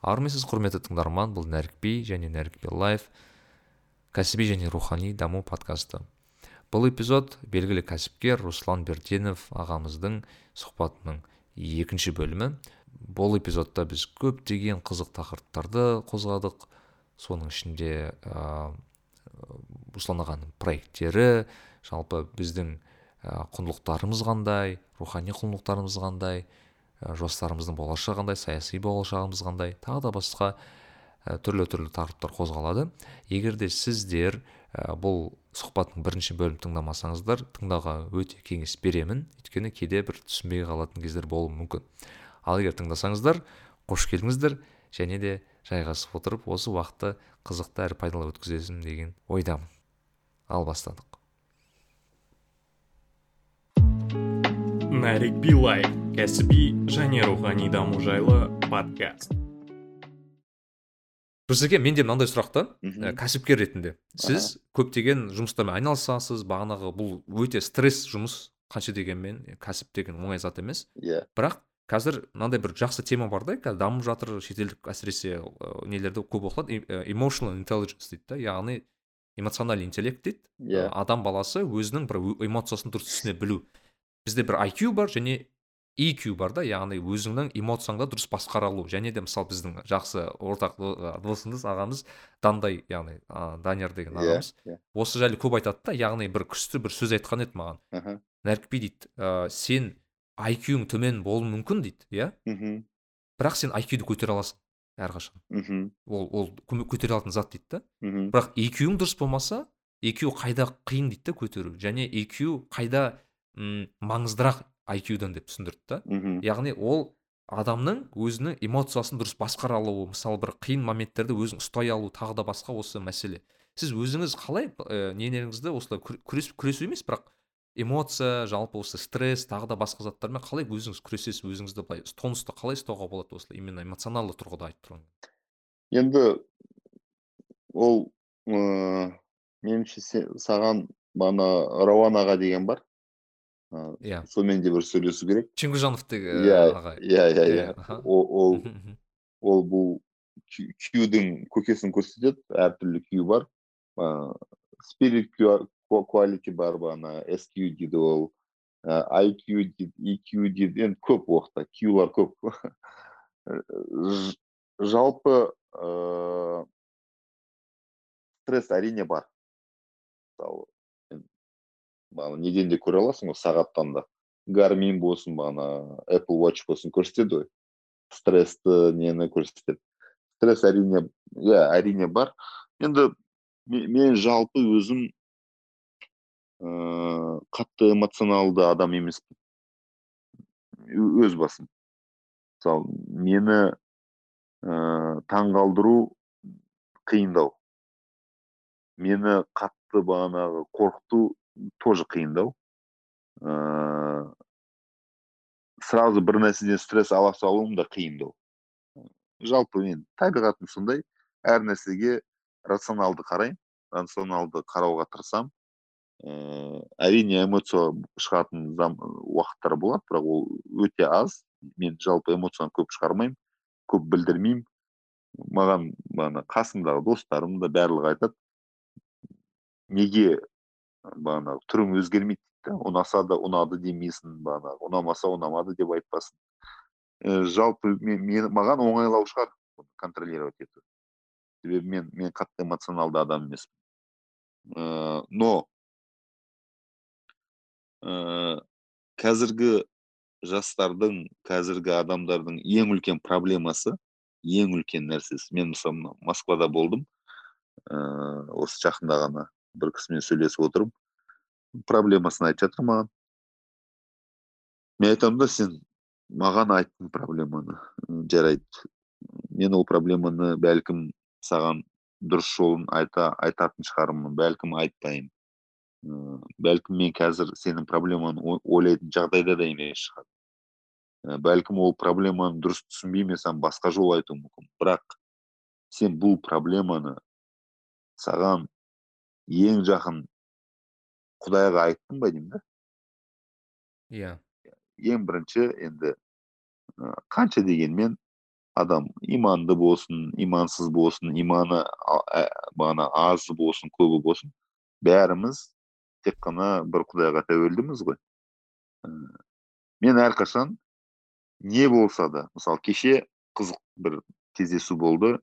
армысыз құрметті тыңдарман бұл нәрікби және нәрікби лайф кәсіби және рухани даму подкасты. Бұл эпизод белгілі кәсіпкер руслан берденов ағамыздың сұхбатының екінші бөлімі. Бұл эпизодта біз көптеген қызық тақырыптарды қозғадық. Соның ішінде ә, руслан ағаның проекттері жалпы біздің құндылықтарымыз қандай рухани құндылықтарымыз қандай ә, жоспарымыздың болашағы қандай саяси болашағымыз қандай тағы да басқа ә, түрлі түрлі тақырыптар қозғалады. Егер де сіздер ә, бұл сұхбаттың бірінші бөлімін тыңдамасаңыздар тыңдауға өте кеңес беремін. Өйткені кейде бір түсінбей қалатын кездер болуы мүмкін. Ал егер тыңдасаңыздар қош келдіңіздер және де жайғасып отырып осы уақытты қызықты әрі пайдалы өткізесің деген ойдамын. Ал бастадық. Нарик билай. Кәсіби және рухани даму жайлы подкаст. Рүстеке менде мынандай сұрақ та ә, кәсіпкер ретінде. Сіз көптеген жұмыстармен айналысасыз бағанағы бұл өте стресс жұмыс қанша дегенмен кәсіп деген оңай зат емес. Иә. Бірақ қазір мынандай бір жақсы тема бар да қазір дамып жатыр шетелдік әсіресе ә, нелерде көп оқылады emotional intelligence дейді да яғни эмоциональный интеллект дейді. Иә. Адам баласы өзінің бір эмоциясын дұрыс түсіне білу. Бізде бір IQ бар және EQ бар да яғни өзіңнің эмоцияңды дұрыс басқара алу және де мысалы біздің жақсы ортақ досымыз ағамыз дандай яғни ә, данияр деген иә ағамыз. иә. Осы жайлы көп айтады да яғни бір күшті бір сөз айтқан еді маған. Аха нәрікби дейді. Ә, сен IQ-ң төмен болуы мүмкін дейді иә? Мхм. Бірақ сен IQ-ді көтере аласың әрқашан мхм. Ол ол көме- көтере алатын зат дейді да. Бірақ EQ-ң дұрыс болмаса EQ қайда қиын дейді да көтеру. Және EQ қайда м маңыздырақ IQ-дан деп түсіндірді да. Яғни ол адамның өзінің эмоциясын дұрыс басқара алуы мысалы бір қиын моменттерді өзің ұстай алу тағы да басқа осы мәселе. Сіз өзіңіз қалай ә, нелеріңізді осылай күр- күрес күресу емес бірақ эмоция жалпы осы стресс тағы да басқа заттармен қалай өзіңіз күресесіз өзіңізді былай тонусты қалай ұстауға болады осылай именно эмоционалды тұрғыда айтып тұрған енді ол ыыы меніңше саған бағана рауан аға деген бар. Иә. сонымен де бір сөйлесу керек. Чеңгіжанов деген иә иә иә Иә, иә. Ол ол бұл кюдің көкесін көрсетеді әртүрлі кю бар. Спирит quality бар бағана SQ дейді ол. IQ дейді EQ дейді енді көп оқта кюлар көп. Жалпы ыыы стресс әрине бар. Мысалы бағана неден де көре аласың ғой сағаттан да. Гармин болсын бағана apple watch болсын көрсетеді ғой. Стрессті нені көрсетеді. Стресс әрине иә әрине бар. Енді ме- мен жалпы өзім ыыы қатты эмоционалды адам емеспін. Өз басым. Мысалы мені ыыы таңғалдыру қиындау. Мені қатты бағанағы қорқыту тоже қиындау. Ыыы сразу бір нәрседен стресс ала салуым да қиындау. Жалпы мен табиғатым сондай. Әр нәрсеге рационалды қараймын рационалды қарауға тырысамын. Ыыы әрине эмоция шығатын уақыттар болады бірақ ол өте аз. Мен жалпы эмоцияны көп шығармаймын көп білдірмеймін. Маған бағана қасымдағы достарым да барлығы айтады неге бағанағы түрің өзгермейді дейді да ұнаса да ұнады демейсің бағанағы ұнамаса ұнамады деп айтпасын жалпы мен, мен маған оңайлау шығар контролировать ету. Себебі мен мен қатты эмоционалды адам емеспін. Ыыы но ыыы қазіргі жастардың қазіргі адамдардың ең үлкен проблемасы ең үлкен нәрсесі. Мен мысалы москвада болдым. Ыыы осы жақында ғана. Бір кісімен сөйлесіп отырмын проблемасын айтып жатыр маған мен айтамын да сен маған айттың проблеманы «М, жарайды мен ол проблеманы бәлкім саған дұрыс жолын айта айтатын шығармын бәлкім айтпаймын. Ыыы бәлкім мен қазір сенің проблеманы ой- ойлайтын жағдайда да емес шығар. Ә, бәлкім ол проблеманы дұрыс түсінбей мен саған басқа жол айтуым мүмкін. Бірақ сен бұл проблеманы саған ең жақын құдайға айттың ба деймін да? Иә. Ең бірінші енді қанша дегенмен адам иманды болсын имансыз болсын иманы бағана азы болсын көбі болсын бәріміз тек қана бір құдайға тәуелдіміз ғой. Мен әрқашан не болса да мысалы кеше қызық бір кездесу болды.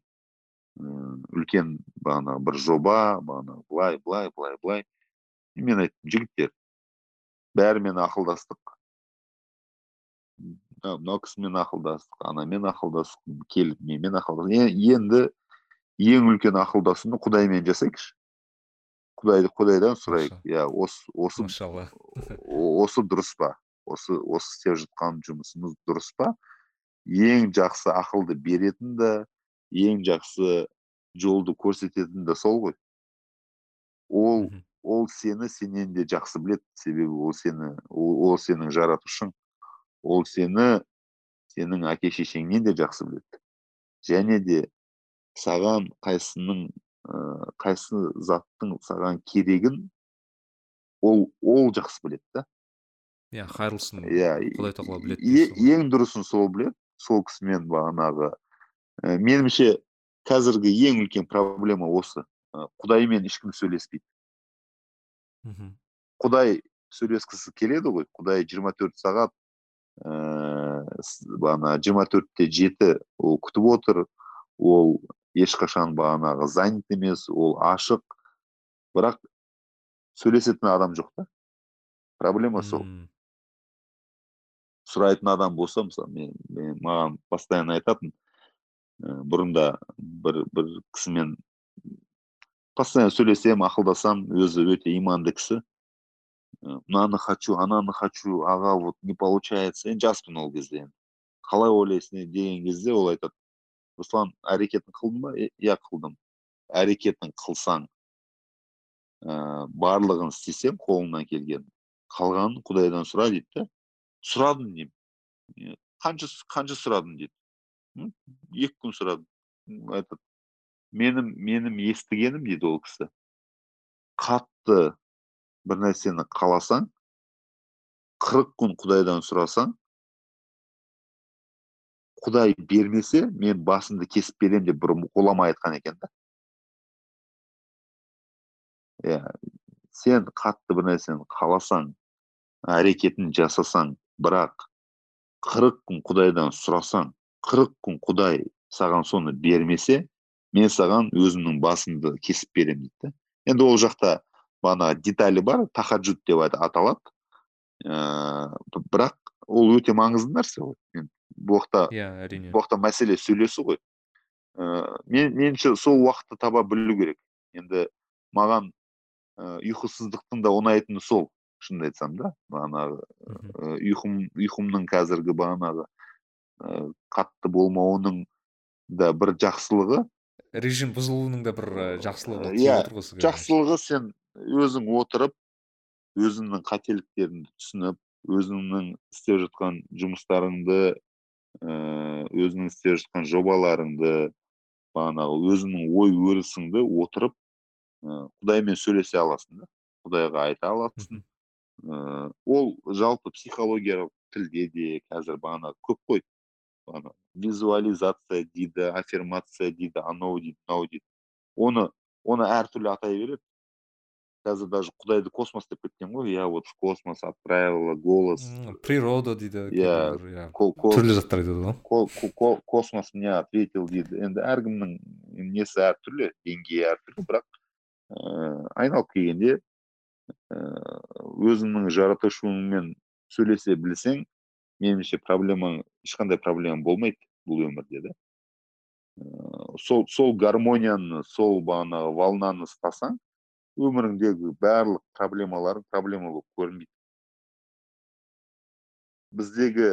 Үлкен бағанағы бір жоба бағанағы былай былай былай былай. Мен айттым жігіттер бәрімен ақылдастық мынау кісімен ақылдастық анамен ақылдастық келіп менімен ақылдастық? Енді ең үлкен ақылдасуды құдаймен жасайықшы. Құдайды құдайдан сұрайық. Иә осы осы осы дұрыс па? Осы осы істеп жатқан жұмысымыз дұрыс па? Ең жақсы ақылды беретін де ең жақсы жолды көрсететін де сол ғой. Ол ол сені сенен де жақсы білет себебі ол сені ол, сенің жаратушың. Ол сені сенің әке шешеңнен де жақсы білет және де саған қайсының ә, қайсы заттың саған керегін ол ол жақсы білет та иә қайырлысын иә құдай тағала біледі ең дұрысын сол білет сол кісімен бағанағы ә, меніңше қазіргі ең үлкен проблема осы. Құдаймен ешкім сөйлеспейді. Мхм құдай сөйлескісі келеді ғой. Құдай 24 сағат ыыы бағана жиырма төртте жеті ол күтіп отыр. Ол ешқашан бағанағы занят емес ол ашық. Бірақ сөйлесетін адам жоқ та. Проблема сол. Сұрайтын адам болса мысалы мен, мен маған постоянно айтатын Э, бұрында бір бір кісімен постоянно сөйлесемін ақылдасам өзі өте иманды кісі. Э, мынаны хочу ананы хочу аға вот не получается. Енді жаспын ол кезде қалай ойлайсың деген кезде ол айтады. Руслан әрекетін қылдың ба? Иә қылдым әрекетін қылсаң ә, барлығын істесең қолыңнан келген. Қалғанын құдайдан сұра дейді да сұрадым деймін. Қанша қанша сұрадың? дейді. Екі күн сұрадым этот менің менің естігенім дейді ол кісі. Қатты бір нәрсені қаласаң қырық күн құдайдан сұрасаң құдай бермесе мен басымды кесіп беремін деп бір ғұлама айтқан екен да иә сен қатты бір нәрсені қаласаң әрекетін жасасаң бірақ қырық күн құдайдан сұрасаң қырық күн құдай саған соны бермесе мен саған өзімнің басымды кесіп беремін дейді енді ол жақта бана деталі бар тахаджуд деп аталады. Ә, бірақ ол өте маңызды нәрсе ғой. Бұл жақта иә әрине. бұл мәселе сөйлесу ғой. Ә, мен меніңше сол уақытты таба білу керек. Енді маған ұйқысыздықтың да ұнайтыны сол шынымды айтсам да. Бағанағы ұйқым ұйқымның қазіргі бағанағы ә, қатты болмауының да бір жақсылығы. Режим бұзылуының да бір жақсылығы иә жақсылығы сен өзің отырып өзіңнің қателіктеріңді түсініп өзіңнің істеп жатқан жұмыстарыңды өзіңнің істеп жатқан жобаларыңды бағанағы өзіңнің ой өрісіңді отырып құдаймен сөйлесе аласың да құдайға айта аласың. Ол жалпы психологиялық тілде де қазір бағанағы көп қой. Ана визуализация дейді аффирмация дейді анау дейді мынау дейді оны оны әртүрлі атай береді қазір даже құдайды космос деп кеткен ғой я вот в космос отправила голос. Природа дейді иә түрлі заттар айтады ғой космос мне ответил дейді енді әркімнің несі әртүрлі деңгейі әртүрлі бірақ ыыы айналып келгенде ыыы өзіңнің жаратушыңмен сөйлесе білсең меніңше проблема ешқандай проблема болмайды бұл өмірде да. Сол сол гармонияны сол бағанағы волнаны ұстасаң өміріңдегі барлық проблемаларың проблема болып көрінбейді. Біздегі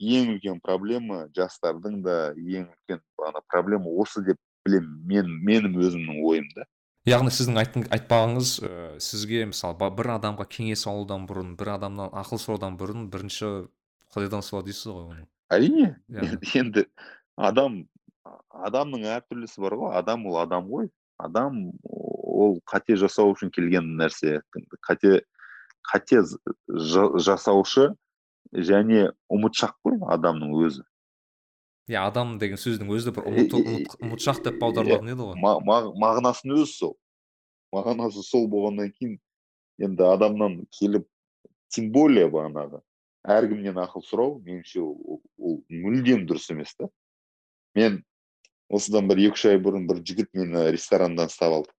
ең үлкен проблема жастардың да ең үлкен бағана проблема осы деп білемін мен менің өзімнің ойым да. Яғни сіздің айтпағыңыз ә, сізге мысалы бір адамға кеңес алудан бұрын бір адамнан ақыл сұраудан бұрын бірінші құдайдан сұра дейсіз ғой оны. әрине. Енді адам адамның әртүрлісі бар ғой. Адам ол адам ғой. Адам ол қате жасау үшін келген нәрсе. Қате қате жасаушы және ұмытшақ қой адамның өзі. Иә адам деген сөздің өзі бір ұмыт ұмыт- ұмытшақ деп аударылатын еді ғой. ма- ма- мағынасының өзі сол. Мағынасы сол болғаннан кейін енді адамнан келіп тем более бағанағы әркімнен ақыл сұрау меніңше ол, мүлдем дұрыс емес та. Мен осыдан бір екі үш ай бұрын бір жігіт мені ресторандан ұстап алды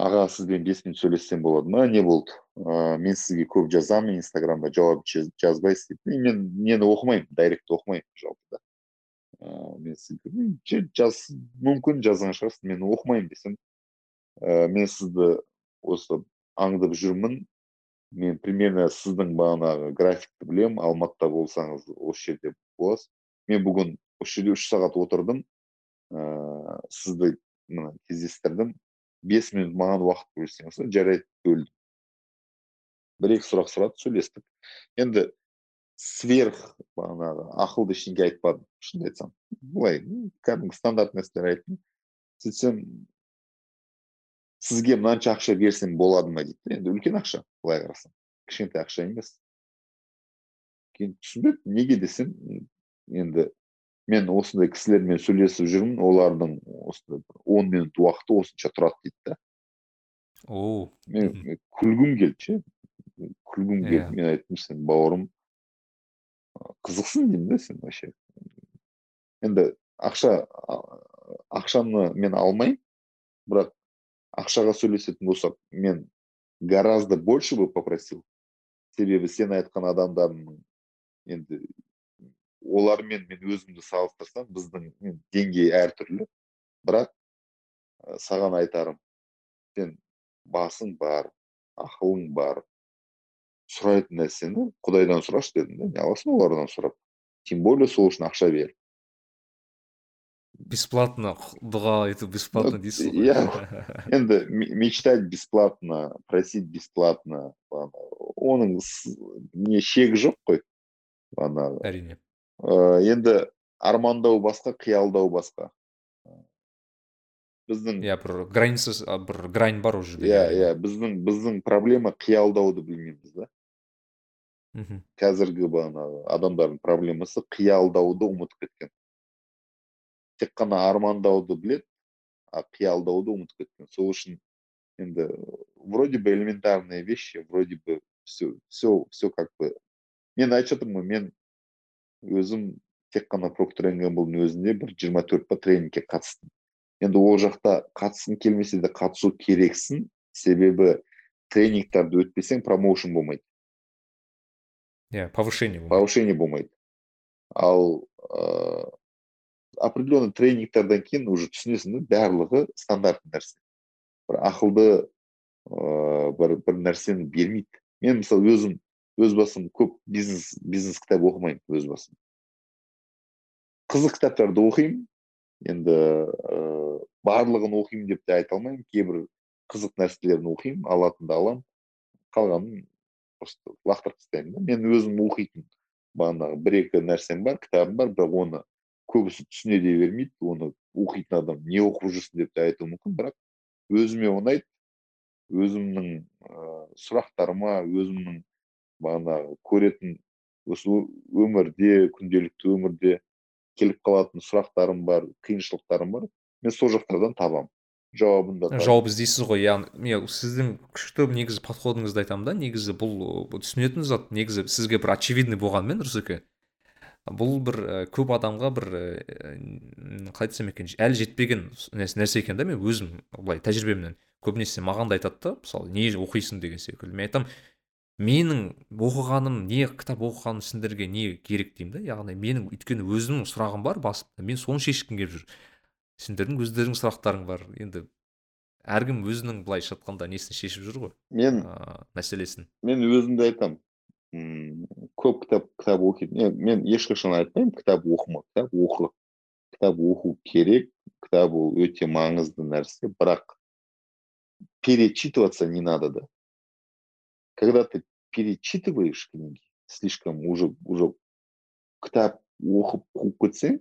аға сізбен бес минут сөйлессем болады ма? Не болды. Ә, мен сізге көп жазамын инстаграмда жауап жаз- жазбайсыз дейді мен нені оқымаймын дайректті оқымаймын жалпы да. Ә, мен сізге «М, же- жаз мүмкін жазған шығарсыз мен оқымаймын десем ә, мен сізді осы аңдып жүрмін мен примерно сіздің бағанағы графикті білемін алматыда болсаңыз осы жерде боласыз. Мен бүгін осы жерде үш сағат отырдым ә, сізді мына кездестірдім. Бес минут маған уақыт бөлсеңіз жарайды бөлдім. Бір екі сұрақ сұрады сөйлестік. Енді сверх бағанағы ақылды ештеңе айтпадым шынымды айтсам. Былай кәдімгі стандарт нәрселер айттым. сөйтсем сізге мынанша ақша берсем болады ма дейді енді үлкен ақша былай қарасаң. Кішкентай ақша емес. Кейін түсінбедім неге десем енді мен осындай кісілермен сөйлесіп жүрмін олардың осындай бір он минут уақыты осынша тұрады дейді да о мен күлгім келді ше. Күлгім Иә. келді мен айттым сен бауырым қызықсың деймін да сен вообще. Енді ақша ақшаны мен алмаймын бірақ ақшаға сөйлесетін болсақ мен гораздо больше бы попросил себебі сен айтқан адамдардың енді олармен мен өзімді салыстырсам біздің деңгей әртүрлі. Бірақ саған айтарым сен басың бар ақылың бар сұрайтын нәрсені құдайдан сұрашы дедім да не аласың олардан сұрап. Тем более сол үшін ақша бер. Бесплатно дұға айту бесплатно дейсіз ғой иә. енді ме- мечтать бесплатно просить бесплатно оның не шегі жоқ қой бағанағы әрине. Ә, енді армандау басқа қиялдау басқа. Біздің иә бір границасы бір грань бар ол жерде иә әрине. иә біздің біздің проблема қиялдауды білмейміз да? Мхм қазіргі бағанағы адамдардың проблемасы қиялдауды ұмытып кеткен. Тек қана армандауды біледі а қиялдауды ұмытып кеткен. Сол үшін енді вроде бы элементарные вещи вроде бы все все все как бы. Мен айтып жатырмын ғой мен өзім тек қана гэмблдің өзінде бір жиырма төрт па тренингке қатыстым. Енді ол жақта қатысқың келмесе де қатысу керексің себебі тренингтарды өтпесең промоушен болмайды. Иә повышение повышение болмайды. Ал определенный тренингтерден кейін уже түсінесің да барлығы стандартный нәрсе. Бір ақылды ә, бір бір нәрсені бермейді. Мен мысалы өзім өз басым көп бизнес бизнес кітап оқымаймын өз басым. Қызық кітаптарды оқимын. Енді ә, барлығын оқимын деп те айта алмаймын. Кейбір қызық нәрселерін оқимын алатынды аламын. Қалғанын просто лақтырып тастаймын да. Мен өзім оқитын бағанағы бір екі нәрсем бар кітабым бар бірақ оны көбісі түсіне де бермейді. Оны оқитын адам не оқып жүрсің деп те айтуы мүмкін. Бірақ өзіме ұнайды. Өзімнің ә, сұрақтарыма өзімнің бағанағы көретін осы өмірде күнделікті өмірде келіп қалатын сұрақтарым бар қиыншылықтарым бар мен сол жақтардан табамын. Жауабын да жауап іздейсіз ғой. Яғни мен сіздің күшті негізі подходыңызды айтамын да. Негізі бұл түсінетін зат негізі сізге бір очевидный болғанымен рүстеке бұл бір ә, көп адамға бір ә, м, қалай айтсам екен әлі жетпеген нәрсе екен да мен өзім былай тәжірибемнен көбінесе маған да айтады да мысалы не оқисың? деген секілді. Мен айтамын менің оқығаным не кітап оқығаным сендерге не керек деймін да? Яғни менің өйткені өзімнің сұрағым бар басымда. Мен соны шешкім келіп жүр. Сендердің өздеріңнің сұрақтарың бар. Енді әркім өзінің былайша айтқанда несін шешіп жүр ғой? Мен ыыы мәселесін. мен өзімді айтамын. Көп кітап кітап оқитын мен ешқашан айтпаймын кітап оқыма кітап оқы кітап оқу керек кітап ол өте маңызды нәрсе бірақ перечитываться не надо да. Когда ты перечитываешь книги слишком уже уже кітап оқып қуып кетсең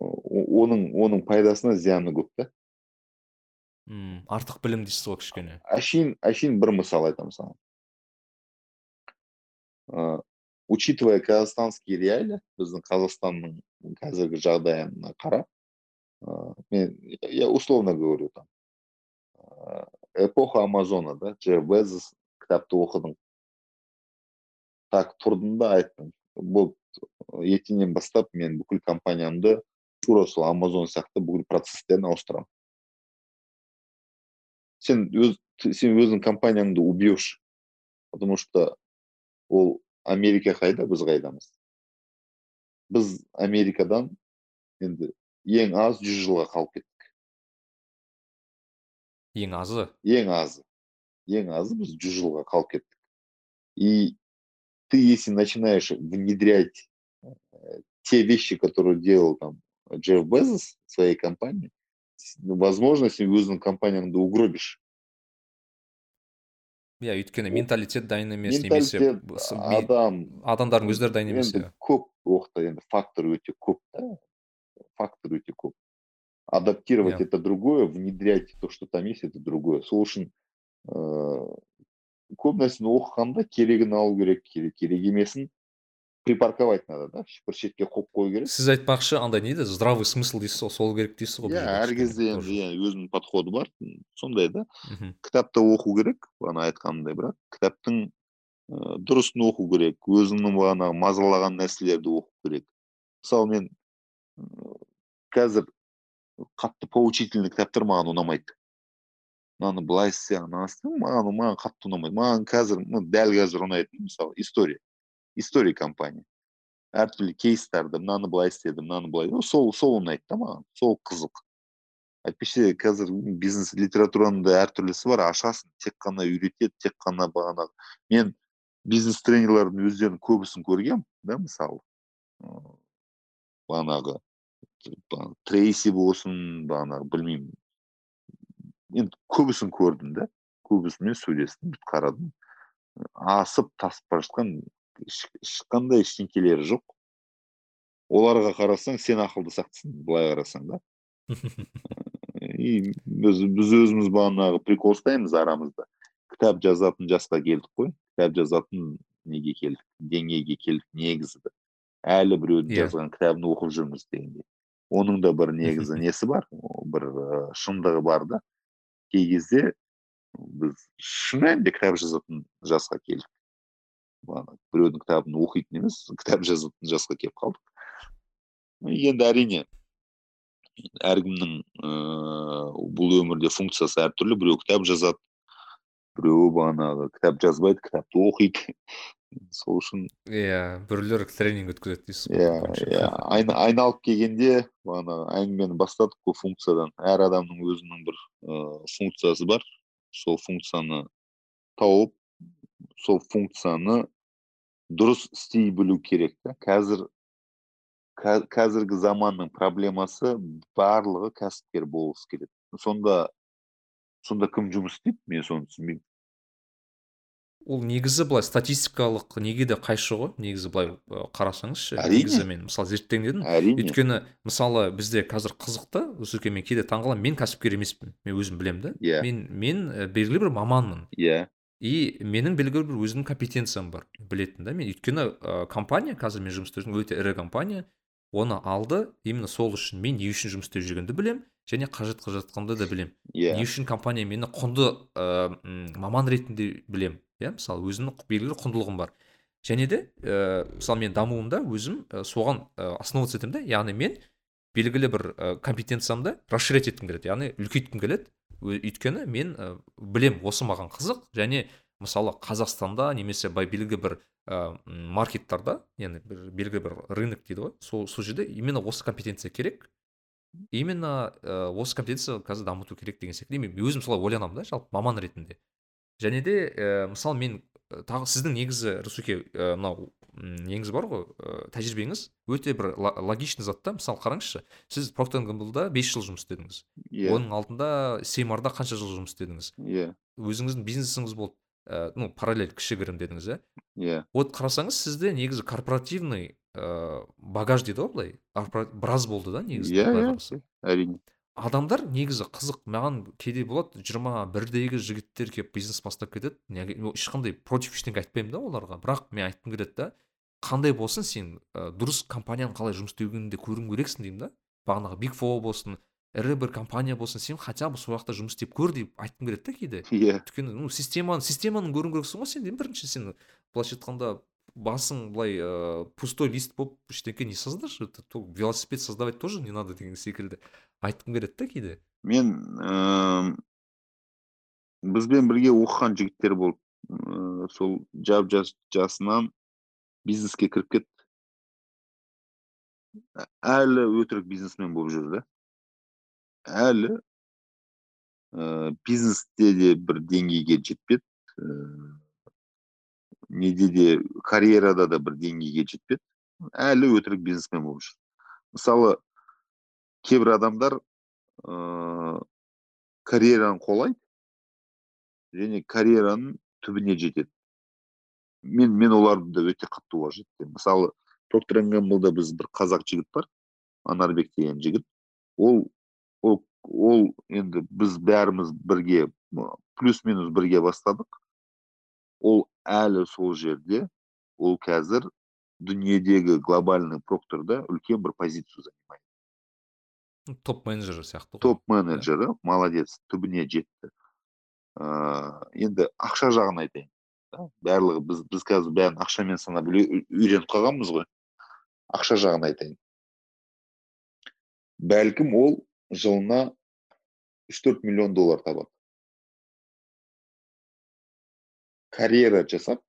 оның оның пайдасынан зияны көп та. Артық білім дейсіз ғой кішкене. Әшейін әшейін бір мысал айтамын саған. Ыыы учитывая казахстанские реалии біздің қазақстанның қазіргі жағдайына қарап ә, мен я условно говорю там ә, эпоха амазона да джефф безос кітапты оқыдың так тұрдым да айттым бұл ертеңнен бастап мен бүкіл компаниямды тура сол амазон сияқты бүкіл процесстерін ауыстырамын сен өз сен өзің компанияңды убьешь потому что ол америка қайда біз қайдамыз біз америкадан енді ең аз жүз жылға қалып кеттік ең азы ең азы ең азы біз жүз жылға қалып кеттік и ты если начинаешь внедрять э, те вещи которые делал там джефф безос в своей компании возможно сен өзіңнің компанияңды угробишь иә өйткені менталитет дайын емес немесе адам адамдардың өздері дайын емес енді көп оқта енді фактор өте көп та. Фактор өте көп. Адаптировать это другое внедрять то что там есть это другое. Сол үшін ыыы көп нәрсені оқығанда керегін алу керек керек емесін. Припарковать надо да? Бір шетке қойып қою керек сіз айтпақшы андай не еді здравый смысл дейсіз ғой сол керек дейсіз ғой иә әр кезде енді иә өзінің подходы бар сондай да? Кітапты оқу керек бағана айтқанымдай бірақ кітаптың ә, дұрысын оқу керек өзіңнің бағанағы мазалаған нәрселерді оқу керек. Мысалы мен қазір қатты поучительный кітаптар маған ұнамайды. Мынаны былай істе ананы істе маған маған қатты ұнамайды. Маған қазір дәл қазір ұнайтын мысалы история. История компания әртүрлі кейстарды мынаны былай істеді мынаны былай сол сол ұнайды да маған сол қызық әйтпесе қазір бизнес литератураның да әртүрлісі бар ашасың тек қана үйретеді тек қана бағанағы мен бизнес тренерлердің өздерінің көбісін көргем да мысалы. Бағанағы трейси болсын бағанағы білмеймін. Енді көбісін көрдім да көбісімен сөйлестім қарадым. Асып тасып бара жатқан ешқандай ештеңкелері жоқ. Оларға қарасаң сен ақылды сияқтысың былай қарасаң да. И біз біз өзіміз бағанағы прикол ұстаймыз арамызда. Кітап жазатын жасқа келдік қой. Кітап жазатын неге келдік? Деңгейге келдік негізі. Әлі біреудің yeah. Иә. жазған кітабын оқып жүрміз дегендей оның да бір негізі несі бар? Бір шындығы бар да. Кей кезде біз шын мәнінде кітап жазатын жасқа келдік. Біреудің кітабын оқитын емес кітап жазатын жасқа келіп қалдық енді әрине әркімнің ыыы бұл өмірде функциясы әртүрлі біреу кітап жазады біреуі бағанағы кітап жазбайды кітапты оқиды сол үшін иә біреулер тренинг өткізеді дейсіз ғой иә иә айналып келгенде бағанағы әңгімені бастадық қой функциядан әр адамның өзінің бір ыыы функциясы бар сол функцияны тауып сол функцияны дұрыс істей білу керек та қазір қазіргі заманның проблемасы барлығы кәсіпкер болғысы келеді. Сонда сонда кім жұмыс істейді мен соны түсінбеймін. Ол негізі былай статистикалық неге де қайшы ғой? Негізі былай қарасаңызшы әрине. негізі мен мысалы зерттейін дедім әрине. Өйткені мысалы бізде қазір қызық та мен кейде таңқаламын мен кәсіпкер емеспін. Мен өзім білемін да иә. Мен мен белгілі бір маманмын. Иә. И менің белгілі бір өзімнің компетенциям бар білетін да мен өйткені ә, компания қазір мен жұмыс істеп жүрген өте ірі компания оны алды именно сол үшін мен не үшін жұмыс істеп жүргенді білемін және қажет қылып жатқанды да білемін. Иә. Не үшін компания мені құнды ә, маман ретінде білемін иә. Мысалы өзімнің белгілі құндылығым бар. Және де ә, мысалы мен дамуымда өзім ә, соған ә, основываться етемін да яғни мен белгілі бір ә, компетенциямды расширять еткім келеді яғни үлкейткім келеді. Өйткені мен ә, білем осы маған қызық. Және мысалы қазақстанда немесе белгілі бір ә, маркеттарда яғни бір белгілі бір рынок дейді ғой сол сол жерде именно осы компетенция керек. Именно ә, осы компетенция қазір дамыту керек деген секілді. Мен өзім солай ойланамын да жалпы маман ретінде. Және де ә, мысалы мен тағы сіздің негізі русуке ә, мынау неңіз бар ғой ә, тәжірибеңіз. Өте бір логичный зат та. Мысалы қараңызшы сіз проктор гэмблда бес жыл жұмыс істедіңіз. Иә. Оның алдында сеймарда қанша жыл жұмыс істедіңіз? Иә. Өзіңіздің бизнесіңіз болды ә, ну параллель кішігірім дедіңіз иә? Иә. Вот қарасаңыз сізде негізі корпоративный ә, багаж дейді ғой былай. Біраз болды да негізі иә иә. әрине. Адамдар негізі қызық маған кейде болады жиырма бірдегі жігіттер келіп бизнес бастап кетеді ешқандай против ештеңе айтпаймын да оларға бірақ мен айтқым келеді да қандай болсын сен ә, дұрыс компанияның қалай жұмыс істегенін көруің керексің деймін да. Бағанағы биг фо болсын ірі бір компания болсын сен хотя бы сол жақта жұмыс істеп көр деп айтқым келеді да кейде. Иә. Өйткені ну системаны системаны көруің керексің ғой сен бірінші сен былайша айтқанда басың былай ыыы пустой лист болып ештеңе не создашь это велосипед создавать тоже не надо деген секілді. Айтқым келеді да кейде. Мен ыыы бізбен бірге оқыған жігіттер болды. Ыыы сол жап жас жасынан бизнеске кіріп кетті әлі өтірік бизнесмен болып жүр да. Әлі ә, бизнесте де бір деңгейге жетпеді. Ә, неде де карьерада да бір деңгейге жетпеді. Әлі өтірік бизнесмен болып жүр мысалы кейбір адамдар ә, карьераны қолайды және карьераның түбіне жетеді. Мен мен оларды да өте қатты уважать мысалы проктор гэмблда біз бір қазақ жігіт бар анарбек деген жігіт. Ол ол ол енді біз бәріміз бірге плюс минус бірге бастадық. Ол әлі сол жерде ол қазір дүниедегі глобальный прокторда үлкен бір позицию занимает. Топ менеджер сияқты топ менеджері молодец түбіне жетті. Ыыы енді ақша жағын айтайын барлығы біз біз қазір бәрін ақшамен санап үйреніп қалғанбыз ғой. Ақша жағын айтайын. Бәлкім ол жылына үш төрт миллион доллар табады. Карьера жасап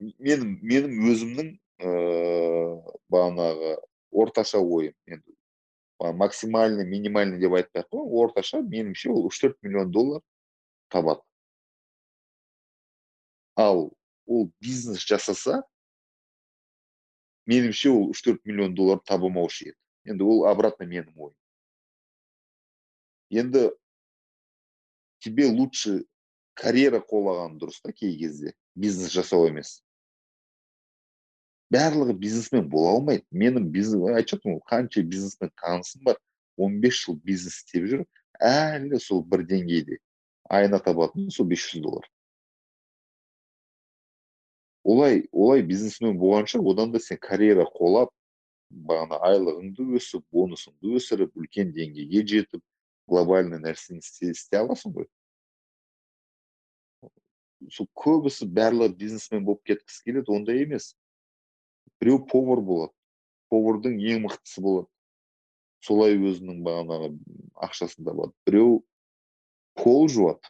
менің менің өзімнің ыыы бағанағы орташа ойым. Енді максимальный минимальный деп айтпай ақ қояйын. Орташа меніңше ол үш төрт миллион доллар табады. Ал ол бизнес жасаса меніңше ол үш төрт миллион доллар табылмаушы еді. Енді ол обратно менің ойым. Енді тебе лучше карьера қолаған дұрыс та кей кезде. Бизнес жасау емес. Барлығы бизнесмен бола алмайды. Менің бизнес айтып жатырмын ғой қанша бизнесмен танысым бар 15 жыл бизнес істеп жүр әлі сол бір деңгейде айына табатын сол 500 доллар. Олай олай бизнесмен болғанша одан да сен карьера қолап бағана айлығыңды өсіп бонусыңды өсіріп үлкен деңгейге жетіп глобальный нәрсені істей аласың ғой. Сол көбісі барлығы бизнесмен болып кеткісі келеді ондай емес. Біреу повар болады. Повардың ең мықтысы болады. Солай өзінің бағанағы ақшасын табады біреу пол жуады.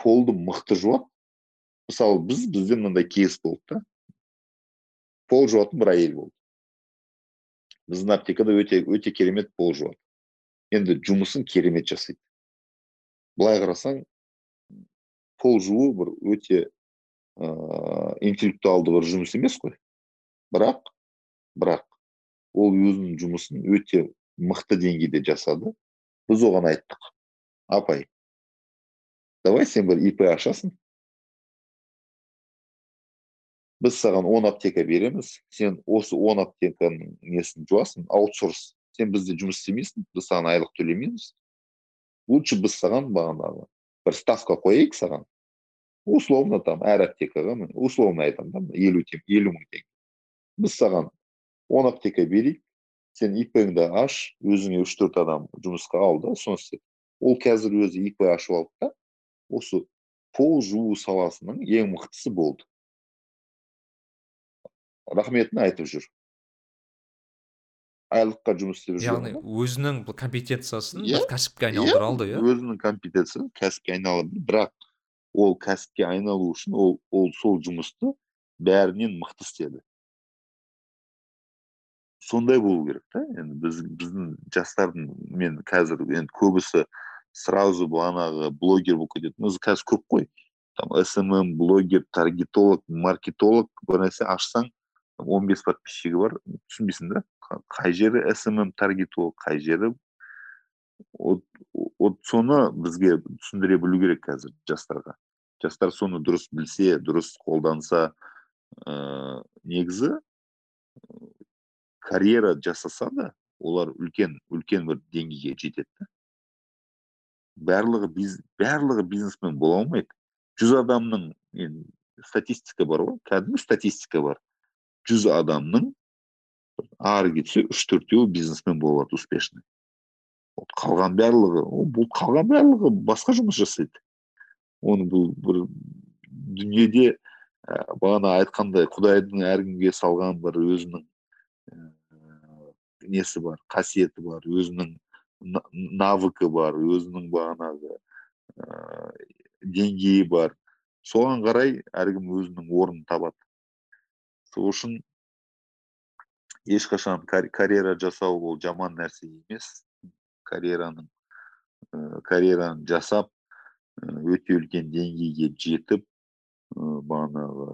Полды мықты жуады. Мысалы біз бізде мынандай кейс болды да. Пол жуатын бір әйел болды. Біздің аптекада өте өте керемет пол жуады. Енді жұмысын керемет жасайды. Былай қарасаң пол жуу бір өте ыыы интеллектуалды бір жұмыс емес қой бірақ бірақ ол өзінің жұмысын өте мықты деңгейде жасады. Біз оған айттық апай давай сен бір ип ашасың. Біз саған он аптека береміз. Сен осы он аптеканың несін жуасың аутсорс. Сен бізде жұмыс істемейсің біз саған айлық төлемейміз. Лучше біз саған бағанағы бір ставка қояйық саған. Условно там әр аптекаға условно айтамын да елу елу мың теңге біз саған он аптека берейік сен ипңді аш өзіңе үш төрт адам жұмысқа ал да соны істе. Ол қазір өзі ип ашып алды да. Осы пол жуу саласының ең мықтысы болды. Рахметін айтып жүр. Айлыққа жұмыс істеп жүр яғни өзінің компетенциясын yeah. кәсіпке айналдыра алды иә? өзінің компетенциясын кәсіпке айналдырды. Бірақ ол кәсіпке айналу үшін ол ол сол жұмысты бәрінен мықты істеді. Сондай болу керек та. Енді біз біздің жастардың мен қазір енді көбісі сразу бағанағы блогер болып кетеді. Өзі қазір көп қой. Там смм блогер таргетолог маркетолог бір нәрсе ашсаң он бес подписчигі бар. Түсінбейсің да? Қай жері смм таргетолог қай жері вот соны бізге түсіндіре білу керек қазір жастарға. Жастар соны дұрыс білсе дұрыс қолданса ә, негізі карьера жасаса да олар үлкен үлкен бір деңгейге жетеді да. Барлығы биз барлығы бизнесмен бола алмайды. Жүз адамның енді статистика бар ғой кәдімгі статистика бар. Жүз адамның ары кетсе үш төртеуі бизнесмен болады успешный. Қалған барлығы бұл қалған барлығы басқа жұмыс жасайды. Оны бұл бір дүниеде ә, бағана айтқандай құдайдың әркімге салған бір өзінің ә, несі бар қасиеті бар өзінің навыкі бар өзінің бағанағы ә, деңгейі бар. Соған қарай әркім өзінің орнын табады. Сол үшін ешқашан карьера жасау ол жаман нәрсе емес. Карьераның ә, карьераны жасап өте үлкен деңгейге жетіп бағанағы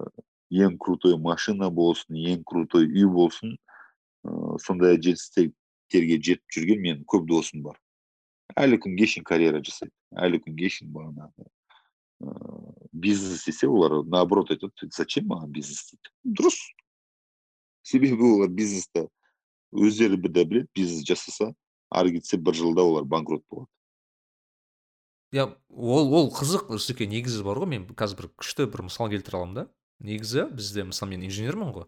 ең крутой машина болсын ең крутой үй болсын ә, сондай жетістіктерге жетіп жүрген менің көп досым бар әлі күнге шейін карьера жасайды әлі күнге шейін бағанағы ә, бизнес істесе олар наоборот айтады зачем маған бизнес дейді дұрыс себебі олар бизнесті өздері де біледі бизнес жасаса ары кетсе бір жылда олар банкрот болады иә ол ол қызық үсеке негізі бар ғой мен қазір бір күшті бір мысал келтіре аламын да. Негізі бізде мысалы мен инженермін ғой.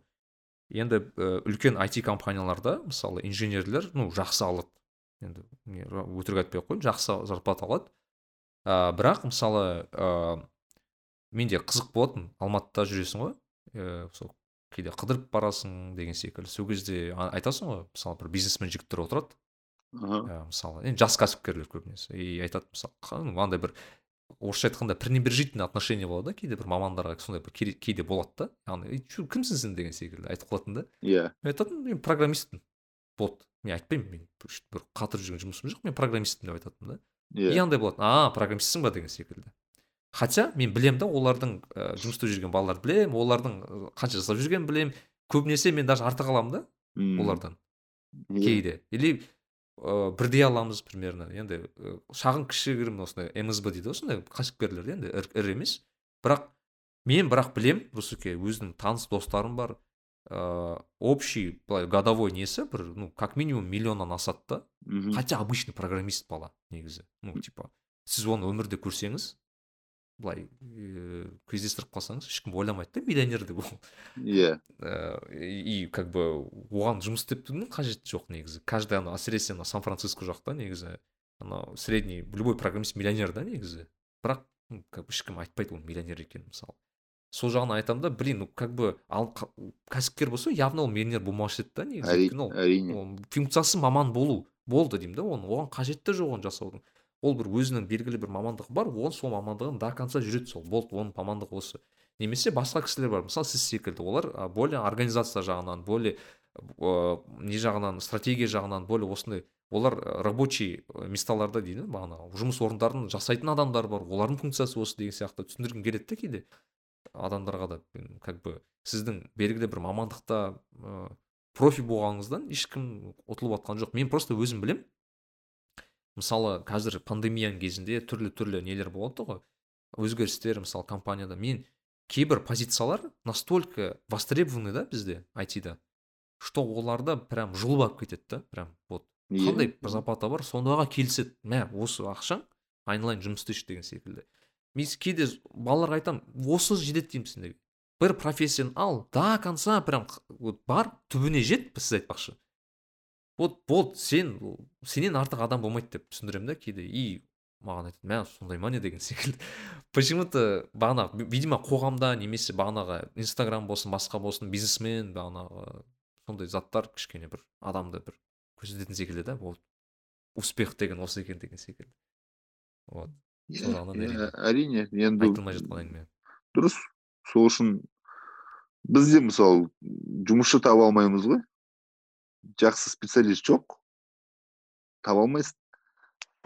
Енді үлкен IT компанияларда мысалы инженерлер ну жақсы алады. Енді өтірік айтпай ақ қояйын жақсы зарплата алады. Ә, бірақ мысалы ә, менде қызық болатын алматыда жүресің ғой ә, сол кейде қыдырып барасың деген секілді. Сол кезде айтасың ғой мысалы бір бизнесмен жігіттер отырады. Ә, мысалы енді жас кәсіпкерлер көбінесе и айтады мысалы мынандай бір орысша айтқанда пренебрежительный отношение болады да кейде бір мамандарға сондай бір кейде болады да. Яғни кімсің сен? деген секілді айтып қалатын да. Иә. Мен айтатынмын мен программистпін болды мен айтпаймын мен бір қатырып жүрген жұмысым жоқ мен программистпін деп айтатынмын да. Иә. И андай болады а программистсің ба? деген секілді. Хотя мен білем да олардың ә, жұмыс істеп жүрген балаларды білемін олардың қанша жасап жүргенін білемін. Көбінесе мен даже артық аламын да олардан. Кейде. Или ә, бірдей аламыз примерно. Енді шағын кішігірім осындай мсб дейді ғой сондай кәсіпкерлер енді ірі емес. Бірақ мен бірақ білем русеке өзінің таныс достарым бар. Ыыы общий былай годовой несі бір ну как минимум миллионнан асады да. Хотя обычный программист бала негізі. Ну типа сіз оны өмірде көрсеңіз былай ыыы кездестіріп қалсаңыз ешкім ойламайды да миллионер деп ол. Иә. И как бы оған жұмыс істеудің қажеті жоқ негізі. Каждый ана әсіресе ана сан франциско жақта негізі. Анау средний любой программист миллионер да негізі. Бірақ как бы ешкім айтпайды оның миллионер екенін мысалы. Сол жағынан айтамын да блин ну как бы ал кәсіпкер болса явно ол миллионер болмаушы еді да негізі. Әрине функциясы маман болу болды деймін да оны оған қажеті жоқ оны жасаудың. Ол бір өзінің белгілі бір мамандығы бар ол сол мамандығын до конца жүреді сол болды оның мамандығы осы. Немесе басқа кісілер бар мысалы сіз секілді олар более организация жағынан более не жағынан стратегия жағынан более осындай олар рабочий месталарда дейді бағана жұмыс орындарын жасайтын адамдар бар олардың функциясы осы деген сияқты түсіндіргім келеді да кейде адамдарға да. Как бы сіздің белгілі бір мамандықта ә, профи болғаныңыздан ешкім ұтылып жатқан жоқ. Мен просто өзім білем мысалы қазір пандемияның кезінде түрлі түрлі нелер болады ғой. Өзгерістер мысалы компанияда. Мен кейбір позициялар настолько востребованы да бізде айтида что оларда прям жұлып алып кетеді да прям вот. Қандай зарплата бар сондайға келіседі. Мә осы ақшаң айналайын жұмыс істеші деген секілді. Мен кейде балаларға айтамын осы жетеді деймін сендерге бір профессияны ал до конца прям вот бар түбіне жет сіз айтпақшы. Вот болды сен сенен артық адам болмайды деп түсіндіремін да кейде. И маған айтады мә сондай ма не? деген секілді. Почему то бағанағы видимо қоғамда немесе бағанағы инстаграм болсын басқа болсын бизнесмен бағанағы сондай заттар кішкене бір адамды бір көрсететін секілді да вот. Успех деген осы екен деген секілді. Вот. Әрине енді айтылмай жатқан әңгіме. дұрыс. Сол үшін біз де мысалы жұмысшы таба алмаймыз ғой. Жақсы специалист жоқ. Таба алмайсың.